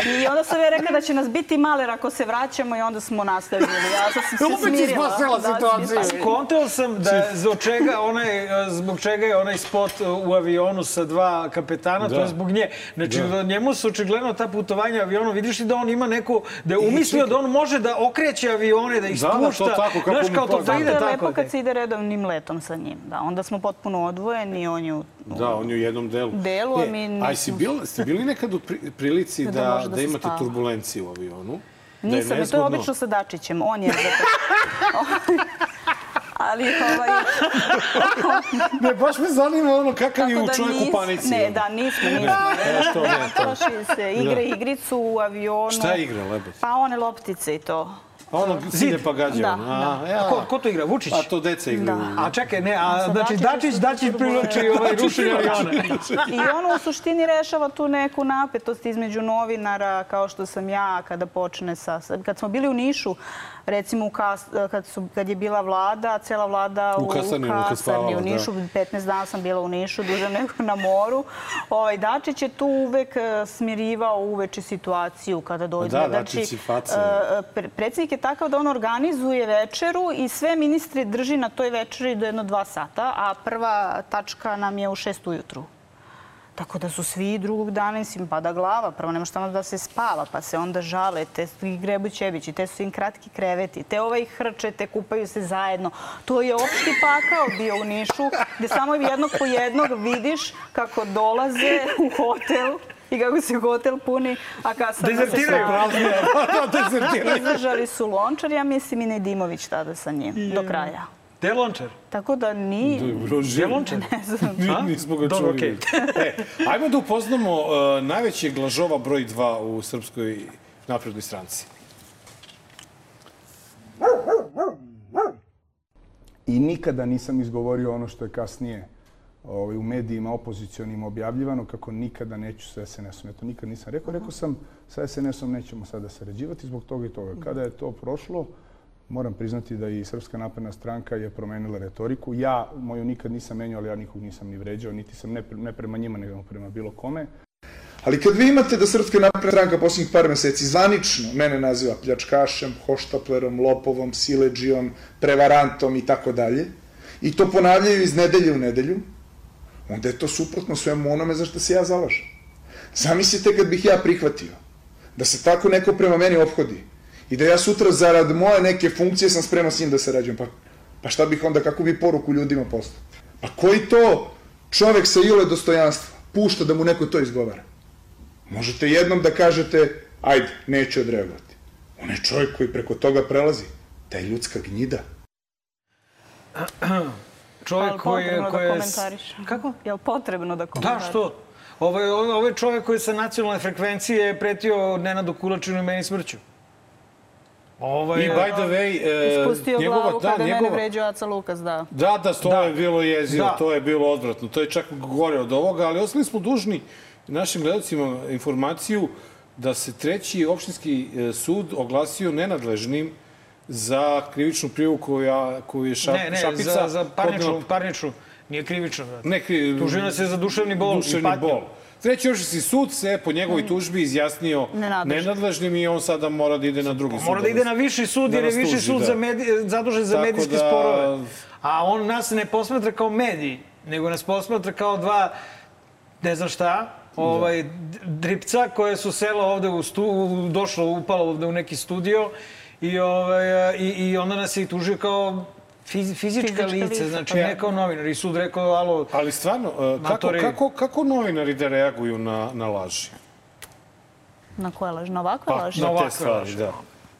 I onda sam ja rekla da će nas biti maler ako se vraćamo i onda smo nastavili. Ja sam se smirila. Opet si spasila da, situaciju. Skontao sam da zbog čega, onaj, zbog čega je onaj spot u avionu sa dva kapetana, da. to je zbog nje. Znači, da. njemu su očigledno ta putovanja avionom, vidiš li da on ima neku, da je umislio da on može da okreće avione, da ih spušta. Da, da, to tako, kako Znaš, kao to, da ide tako. je lepo kad se ide redovnim letom sa njim. Da, onda smo potpuno odvojeni, on je u, Da, on je u jednom delu. Delu, a mi nismo... A si bil, ste bili nekad u prilici da, da, da, da imate spava. turbulenciju u avionu? Nisam, da je to je obično sa Dačićem. On je zato... [LAUGHS] ali ovaj... [LAUGHS] ne, baš me zanima ono kakav je u da čovjeku nis, panici. Ne, da, nismo, nismo. Ne, to, ne, to. se, igre da. igricu u avionu. Šta je igra, Lebed? Pa one loptice i to. Ono sine pa gađa. Da, da. Ja. A ko, ko to igra? Vučić? A to deca igraju. Da. A čekaj, ne, a znači Dačić, Dačić privlači ovaj rušenje aviona. I ono u suštini rešava tu neku napetost između novinara, kao što sam ja, kada počne sa... Kad smo bili u Nišu, recimo u kas, kad, su, kad je bila vlada, cela vlada u, u Kasarni, u, Kasarni, u Nišu, da. 15 dana sam bila u Nišu, duže nego na moru. Ovaj, Dačić je tu uvek e, smirivao uveče situaciju kada dođe. Da, Dačić i faca. Uh, predsjednik je takav da on organizuje večeru i sve ministri drži na toj večeri do jedno dva sata, a prva tačka nam je u šest ujutru. Tako da su svi drugog dana im pada glava. Prvo nema šta da se spava, pa se onda žale. Te i grebu ćebići, te su im kratki kreveti, te ovaj hrče, te kupaju se zajedno. To je opšti pakao bio u Nišu, gde samo jednog po jednog vidiš kako dolaze u hotel i kako se hotel puni, a kasarna se prazni. Dezertiraju. [LAUGHS] Izdržali su Lončar, ja mislim i Nedimović tada sa njim, do kraja. Gde Lončar? Tako da ni... Gde Lončar? Ne znam. Nismo ga čuli. Okay. [LAUGHS] e, ajmo da upoznamo uh, najvećeg lažova broj 2 u Srpskoj naprednoj stranci. I nikada nisam izgovorio ono što je kasnije ovaj, u medijima opozicijonim objavljivano, kako nikada neću sa SNS-om. Eto, nikad nisam rekao. Rekao sam, sa SNS-om nećemo sada sarađivati zbog toga i toga. Kada je to prošlo, moram priznati da i Srpska napredna stranka je promenila retoriku. Ja moju nikad nisam menjao, ali ja nikog nisam ni vređao, niti sam ne, ne prema njima, nego prema bilo kome. Ali kad vi imate da Srpska napredna stranka posljednjih par meseci zvanično mene naziva pljačkašem, hoštaplerom, lopovom, sileđijom, prevarantom i tako dalje, i to ponavljaju iz nedelje u nedelju, onda je to suprotno svemu onome za što se ja zalažem. Zamislite kad bih ja prihvatio da se tako neko prema meni obhodi i da ja sutra zarad moje neke funkcije sam spreman s njim da se rađujem. Pa, pa šta bih onda, kako bi poruku ljudima poslao? Pa koji to čovek sa jule dostojanstva pušta da mu neko to izgovara? Možete jednom da kažete, ajde, neću odreagovati. On je čovjek koji preko toga prelazi. Da je ljudska gnjida. [CLEARS THROAT] Čovjek Ali koji je... potrebno Koji da je... komentariš. Kako? Je li potrebno da komentariš? Da, što? Ovaj, ovaj, ovaj čovjek koji je sa nacionalne frekvencije je pretio Nenadu Kulačinu i meni smrću. Ovaj, I by the way, e, Ispustio njegova, glavu da, kada mene njegova, vređao Aca Lukas, da. Da, da, to Da. je bilo jezivo, Da. to je bilo odvratno. To je čak gore od ovoga, ali ostali smo dužni našim gledalcima informaciju da se treći opštinski e, sud oglasio nenadležnim za krivičnu prijavu koja, koju je šap, ne, ne, Šapica za, za parničnu, podnela- parničnu. Nije krivično. brate. Ne, kri... Tužio nas je za duševni bol i duševni patnju. bol. Treći opštinski sud se po njegovoj tužbi izjasnio Nenadležnim. i on sada mora da ide na drugi sud. Mora da ide na viši sud da jer je viši tuži, sud da. za medi, zadužen za Tako medijske da- sporove. A on nas ne posmatra kao mediji, nego nas posmatra kao dva, ne znam šta, ovaj, dripca koje su sela ovde u stu, došlo, upalo ovde u neki studio i, ovaj, i, i onda nas je i tužio kao fiz, fizička, lica, znači pa da. ne kao novinar. I sud rekao, alo, Ali stvarno, e, kako, kako, kako novinari da reaguju na, na laži? Na koje laži? Na ovakve laži? na ovakve laži. da.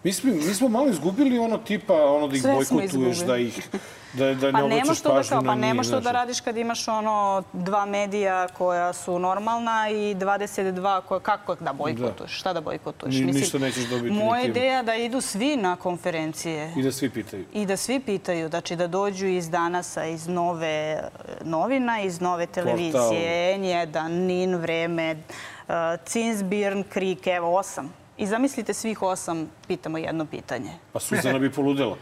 Mi smo, mi smo malo izgubili ono tipa, ono da ih bojkotuješ, da ih, [LAUGHS] da, da Pa ne obraćaš to da kao, pa njih. nemaš to da znaš. radiš kad imaš ono dva medija koja su normalna i 22 koje, kako da bojkotuješ? Šta da bojkotuješ? Ni- ništa nećeš dobiti Moja ideja da idu svi na konferencije I da svi pitaju. i da svi pitaju, znači da dođu iz danasa, iz nove e, novina, iz nove televizije, N1, NIN, Vreme, uh, Cinsbirn, Krik, evo osam. I zamislite svih osam pitamo jedno pitanje. Pa Suzana bi [LAUGHS] poludela.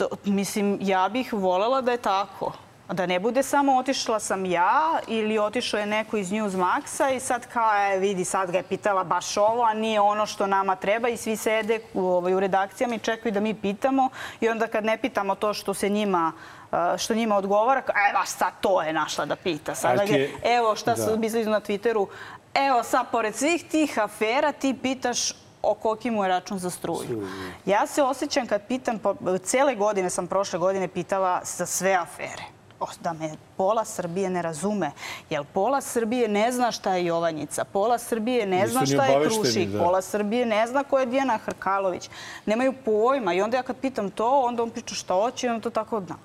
To, mislim, ja bih volela da je tako. Da ne bude samo otišla sam ja ili otišao je neko iz Newsmaxa i sad kao, e, vidi, sad ga je pitala baš ovo, a nije ono što nama treba i svi sede u, ovaj, u redakcijama i čekaju da mi pitamo i onda kad ne pitamo to što se njima što njima odgovara, kao, evo sad to je našla da pita. Sada ga, je- evo šta da. su mislili na Twitteru, evo sad pored svih tih afera ti pitaš o koliki mu je račun za struju. Ja se osjećam kad pitam, cele godine sam prošle godine pitala za sve afere. Da me pola Srbije ne razume. Jer pola Srbije ne zna šta je Jovanjica, pola Srbije ne zna šta je Krušik, da. pola Srbije ne zna ko je Dijana Hrkalović. Nemaju pojma. I onda ja kad pitam to, onda on priča šta hoće i on to tako zna.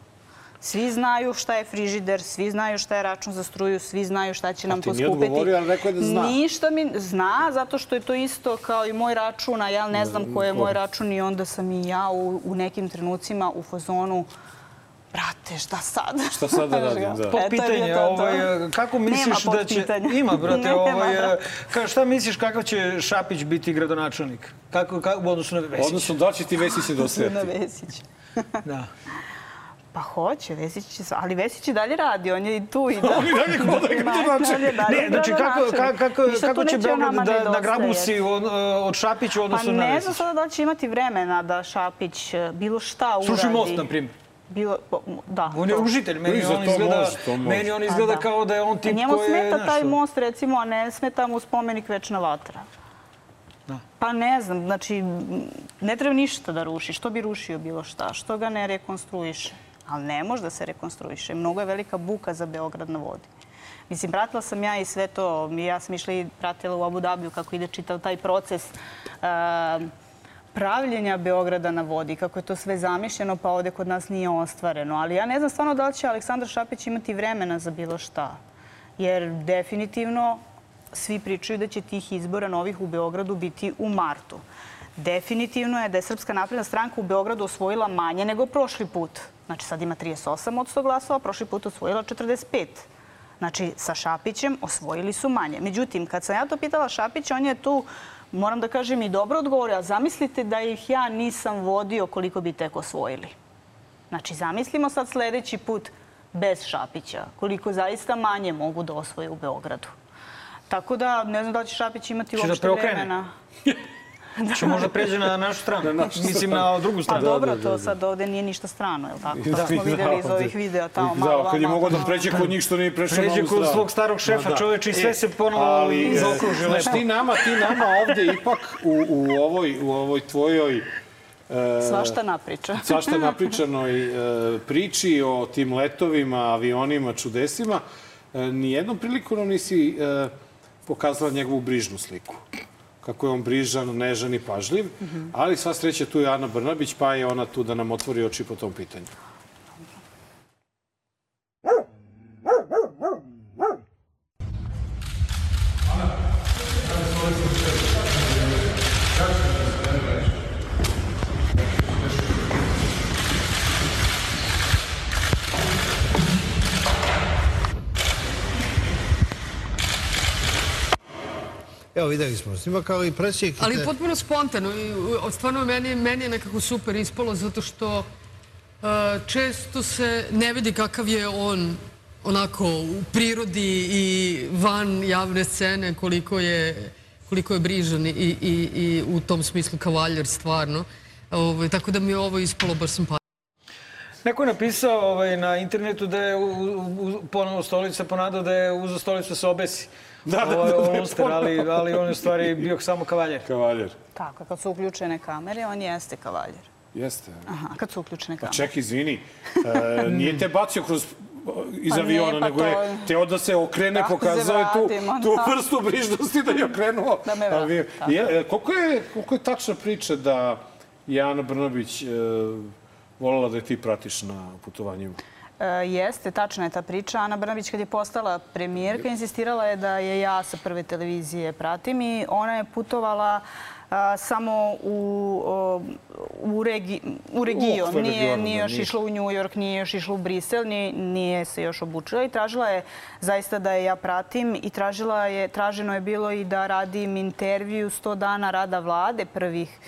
Svi znaju šta je frižider, svi znaju šta je račun za struju, svi znaju šta će nam ti nije odgovorio, ali rekao je da zna. Ništa mi zna, zato što je to isto kao i moj račun, a ja ne znam koji je moj račun i onda sam i ja u, u nekim trenucima u fazonu Brate, šta sad? Šta sad da radim, [LAUGHS] da. E, to je pitanje, bio to, to. ovaj, kako misliš da će... Ima, brate, Nema, ovaj, ka, šta misliš kakav će Šapić biti gradonačelnik? Kako, kako, u odnosu na Vesića? Odnosno, da će ti Vesić se Na dosveti? Vesić. Da. [LAUGHS] Pa hoće, Vesić će, ali Vesić i dalje radi, on je i tu i [LAUGHS] da. On i dalje hoda i gradonačelnik. Ne, znači kako, kako, kako, će Beograd nama da nedostajati. nagrabusi od, od Šapića u Pa na ne znam Vesića? sada da li će imati vremena da Šapić e, bilo šta uradi. Sruši most, na primjer. Bilo, da. On je ružitelj, meni on izgleda, meni on A, izgleda da. kao da je on tip njemu koji je... smeta taj most, recimo, a ne smeta mu spomenik Večna vatra. Da. Pa ne znam, znači, ne treba ništa da ruši. Što bi rušio bilo šta? Što ga ne rekonstruiše? Ali ne može da se rekonstruiše. Mnogo je velika buka za Beograd na vodi. Mislim, pratila sam ja i sve to. Ja sam išla i pratila u Abu Dhabiju kako ide čitav taj proces a, pravljenja Beograda na vodi, kako je to sve zamišljeno, pa ovde kod nas nije ostvareno. Ali ja ne znam stvarno da li će Aleksandar Šapić imati vremena za bilo šta. Jer definitivno svi pričaju da će tih izbora novih u Beogradu biti u martu. Definitivno je da je Srpska napredna stranka u Beogradu osvojila manje nego prošli put. Znači sad ima 38 od 100 glasova, prošli put osvojila 45. Znači, sa Šapićem osvojili su manje. Međutim, kad sam ja to pitala Šapića, on je tu, moram da kažem, i dobro odgovorio. A zamislite da ih ja nisam vodio koliko bi tek osvojili. Znači, zamislimo sad sledeći put bez Šapića, koliko zaista manje mogu da osvoje u Beogradu. Tako da, ne znam da će Šapić imati da uopšte vremena. [LAUGHS] Će [LAUGHS] možda pređe na našu stranu. Mislim na drugu Pa stranu. dobro, to sad ovde nije ništa strano, je li tako? To smo [LAUGHS] Da, videli iz ovih videa tamo malo Da, kad je mogao da pređe kod njih što nije prešao na Pređe ovu kod stranu. svog starog šefa, da. čoveče, i sve se ponovo Ali, e, zaokruži Znaš, ti nama, ti nama ovde ipak u, u, ovoj, u ovoj tvojoj e, Svašta napriča. [LAUGHS] svašta napričanoj e, priči o tim letovima, avionima, čudesima, e, nijednom priliku nam nisi e, pokazala njegovu brižnu sliku kako je on brižan, nežan i pažljiv, ali sva sreća tu je Ana Brnabić, pa je ona tu da nam otvori oči po tom pitanju. Evo, videli smo snimak, ali presjek... Ali potpuno spontano i stvarno meni, meni je nekako super ispalo zato što uh, često se ne vidi kakav je on onako u prirodi i van javne scene koliko je, koliko je brižan i, i, i u tom smislu kavaljer stvarno. Ovaj, tako da mi je ovo ispalo baš simpatično. Neko je napisao ovaj, na internetu da je u, u, ponovo stolica ponadao da je uzeo stolicu da se obesi. Da, da, Ovaj, da, da, Olster, ali, ali on je u stvari bio samo kavaljer. Kavaljer. Tako, kad su uključene kamere, on jeste kavaljer. Jeste. Aha, kad su uključene kamere. Ček, izvini, [LAUGHS] e, nije te bacio kroz iz Pa aviona, pa nego to- je teo da se okrene, Da se pokazao je tu, tu da. vrstu brižnosti da je okrenuo. Da me vrati, avion. tako. Je, e, koliko, je, koliko je tačna priča da je Ana Brnabić e, volila da je ti pratiš na putovanjima? E, jeste, tačna je ta priča. Ana Brnabić kad je postala premijerka, insistirala je da je ja sa prve televizije pratim i ona je putovala a, samo u, u, regi, u region. Nije, nije da, još išla u New York, nije još išla u Brisel, nije, nije se još obučila i tražila je zaista da je ja pratim i tražila je, traženo je bilo i da radim intervju 100 dana rada vlade prvih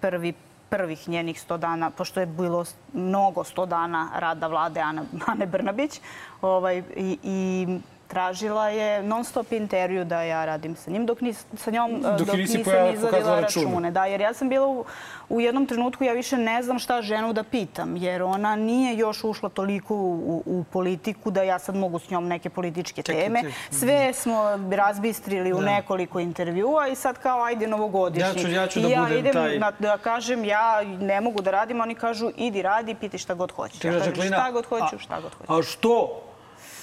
prvi, prvih njenih 100 dana, pošto je bilo mnogo 100 dana rada vlade Ane Brnabić, ovaj, i, i tražila je non stop intervju da ja radim sa njim, dok, nis, sa njom, eh, Dok dok, je nisi nisam izvadila račune. Da, jer ja sam bila u, u jednom trenutku, ja više ne znam šta ženu da pitam, jer ona nije još ušla toliko u, u politiku da ja sad mogu s njom neke političke teme. Sve smo razbistrili u nekoliko intervjua i sad kao ajde novogodišnji. Ja ću- ja ću da ja budem idem taj- na, da kažem ja ne mogu da radim, oni kažu idi radi, piti šta god hoćeš. Ja kažem šta god hoću, šta god hoću. A što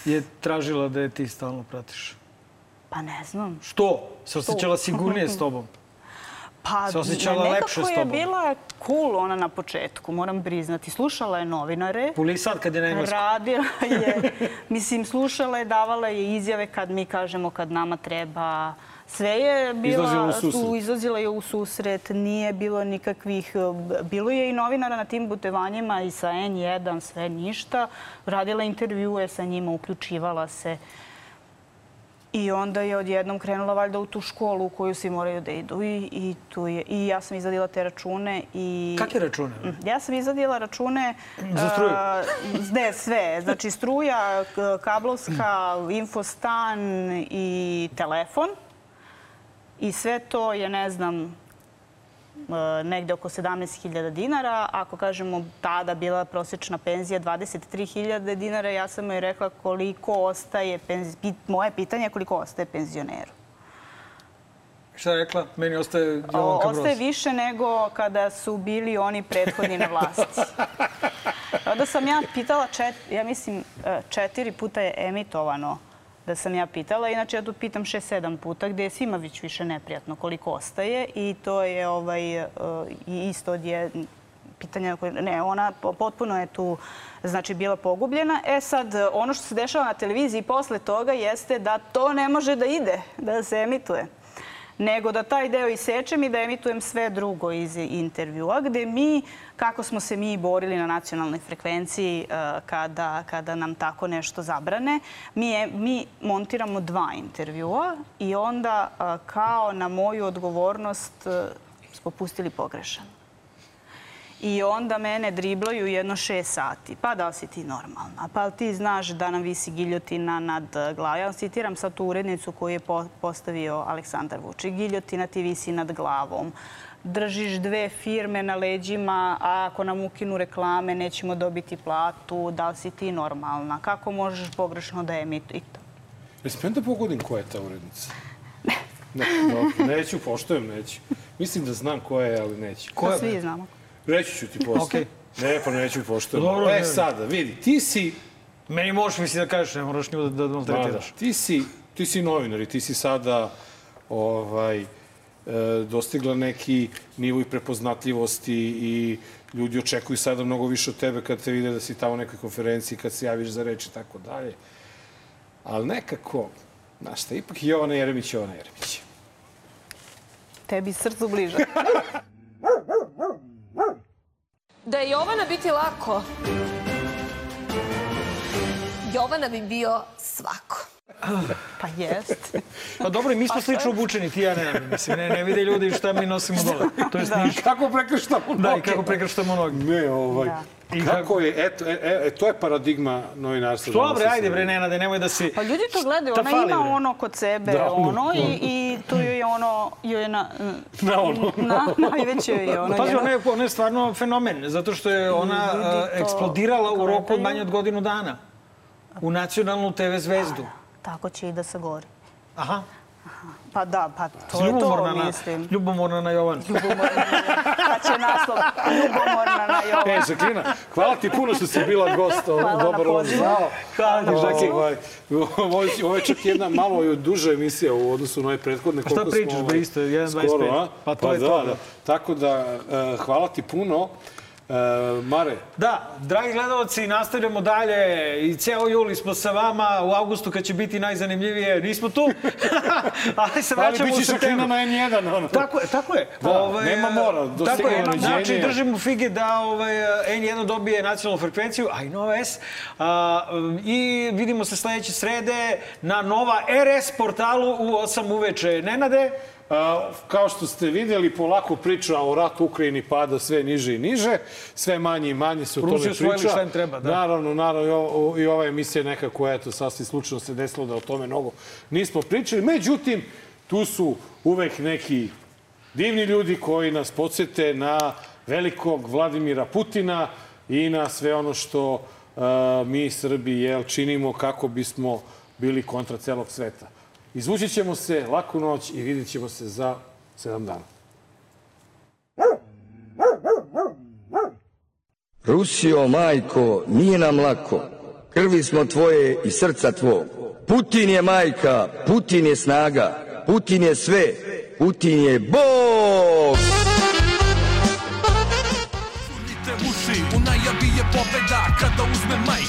je tražila da je ti stalno pratiš? Pa ne znam. Što? Se osjećala sigurnije s tobom? Pa Se osjećala nekako lepše s je tobom? bila cool ona na početku, moram priznati. Slušala je novinare. Puli sad kad je na engleskom. Radila je, [LAUGHS] mislim, slušala je, davala je izjave kad mi kažemo kad nama treba. Sve je bila, su, izlazila je u susret, nije bilo nikakvih, bilo je i novinara na tim putovanjima i sa N1, sve ništa. Radila intervjue sa njima, uključivala se. I onda je odjednom krenula valjda u tu školu u koju svi moraju da idu. I, i, tu je, I ja sam izvadila te račune. I... Kakve račune? Ja sam izvadila račune... [CLEARS THROAT] Za struju? a, ne, sve. Znači struja, kablovska, infostan i telefon. I sve to je, ne znam, e, negde oko 17.000 dinara. Ako kažemo tada bila prosječna penzija 23.000 dinara, ja sam joj rekla koliko ostaje, moje pitanje je koliko ostaje penzioneru. Šta je rekla? Meni ostaje O, Jovanka Broz. ostaje više nego kada su bili oni prethodni na vlasti. [LAUGHS] Onda sam ja pitala, čet, ja mislim, e, četiri puta je emitovano da sam ja pitala. Inače, ja tu pitam šest, sedam puta, gde je svima već više neprijatno koliko ostaje. I to je ovaj, e, isto od pitanja koje... Ne, ona po- potpuno je tu znači, bila pogubljena. E sad, ono što se dešava na televiziji posle toga jeste da to ne može da ide, da se emituje nego da taj deo isečem i da emitujem sve drugo iz intervjua, gde mi, kako smo se mi borili na nacionalnoj frekvenciji eh, kada, kada nam tako nešto zabrane, mi, je, mi montiramo dva intervjua i onda eh, kao na moju odgovornost eh, smo pustili pogrešan. I onda mene driblaju jedno šest sati. Pa da li si ti normalna? Pa li ti znaš da nam visi giljotina nad glavom? Ja citiram sad tu urednicu koju je postavio Aleksandar Vučić. Giljotina ti visi nad glavom držiš dve firme na leđima, a ako nam ukinu reklame nećemo dobiti platu, da li si ti normalna? Kako možeš pogrešno da emitujete? Ne smijem da pogodim koja je ta urednica? Ne. [LAUGHS] Ne, dobro, neću, poštojem, neću. Mislim da znam koja je, ali neću. Koja da svi znamo. Reći ću ti posle. Okay. Ne, pa neću poštojem. Dobro, e, sada, vidi, ti si... Meni možeš misli da kažeš, ne moraš nju da, da maltretiraš. Da, ti si, ti si novinar i ti si sada ovaj, E, dostigla neki nivo i prepoznatljivosti i ljudi očekuju sada mnogo više od tebe kad te vide da si tamo u nekoj konferenciji, kad se javiš za reč i tako dalje. Ali nekako, znaš šta, ipak Jovana Jeremić Jovana Jeremić. Tebi srcu bliže. [LAUGHS] da je Jovana biti lako, Jovana bi bio svako. Pa jest. Pa dobro, mi smo pa slično obučeni, ti ja ne, mislim, ne, ne vide ljudi šta mi nosimo dole. To je da. Kako prekrštamo noge. Da, i kako prekrštamo noge. Ne, ovaj. Da. I kako je, eto, e, e, e, to je paradigma novinarstva. Što bre, ajde bre, Nenade, nemoj da si... Pa ljudi to gledaju, ona fali, ima bre. ono kod sebe, da, ono, i, i tu je ono, joj je [LAUGHS] na... Na ono. Na, najveće je ono. Pazi, ona je, ona je stvarno fenomen, zato što je ona uh, eksplodirala u roku od manje od godinu dana. U nacionalnu TV zvezdu. Tako će i da se gori. Aha. Pa da, pa to je to, mislim. Ljubomorna na Jovan. Ljubomorna na [LAUGHS] Jovan. Pa će naslov Ljubomorna na Jovan. E, Žaklina, hvala ti puno što si bila gost. Hvala Dobar na pozivu. Hvala ti, Žaki. Ovaj, ovo je čak jedna malo duža emisija u odnosu na ove prethodne. Šta pričaš, bre, isto, 1.25? Pa to pa je da, to. Da. Tako da, uh, hvala ti puno. E, Mare. Da, dragi gledalci, nastavljamo dalje i ceo juli smo sa vama. U avgustu kad će biti najzanimljivije, nismo tu. [LAUGHS] Ali se vraćamo u septembru. na N1. Ono. Tako je, tako je. Da, ovaj, nema mora. Tako je, znači držimo fige da ovaj, N1 dobije nacionalnu frekvenciju, a i Nova S. A, I vidimo se sledeće srede na Nova RS portalu u 8 uveče. Nenade? Kao što ste vidjeli, polako priča o ratu Ukrajini pada sve niže i niže, sve manje i manje se o tome priča. Rusija šta im treba, da. Naravno, naravno, i ova emisija nekako, eto, sasvim slučajno se desilo da o tome mnogo nismo pričali. Međutim, tu su uvek neki divni ljudi koji nas podsjete na velikog Vladimira Putina i na sve ono što uh, mi Srbi jel, činimo kako bismo bili kontra celog sveta. Izvući ćemo se laku noć i vidjet ćemo se za sedam dana. Rusio, majko, nije nam lako. Krvi smo tvoje i srca tvog. Putin je majka, Putin je snaga, Putin je sve, Putin je Bog! Sunite uši, u najavi je pobeda kada uzme majk Znanje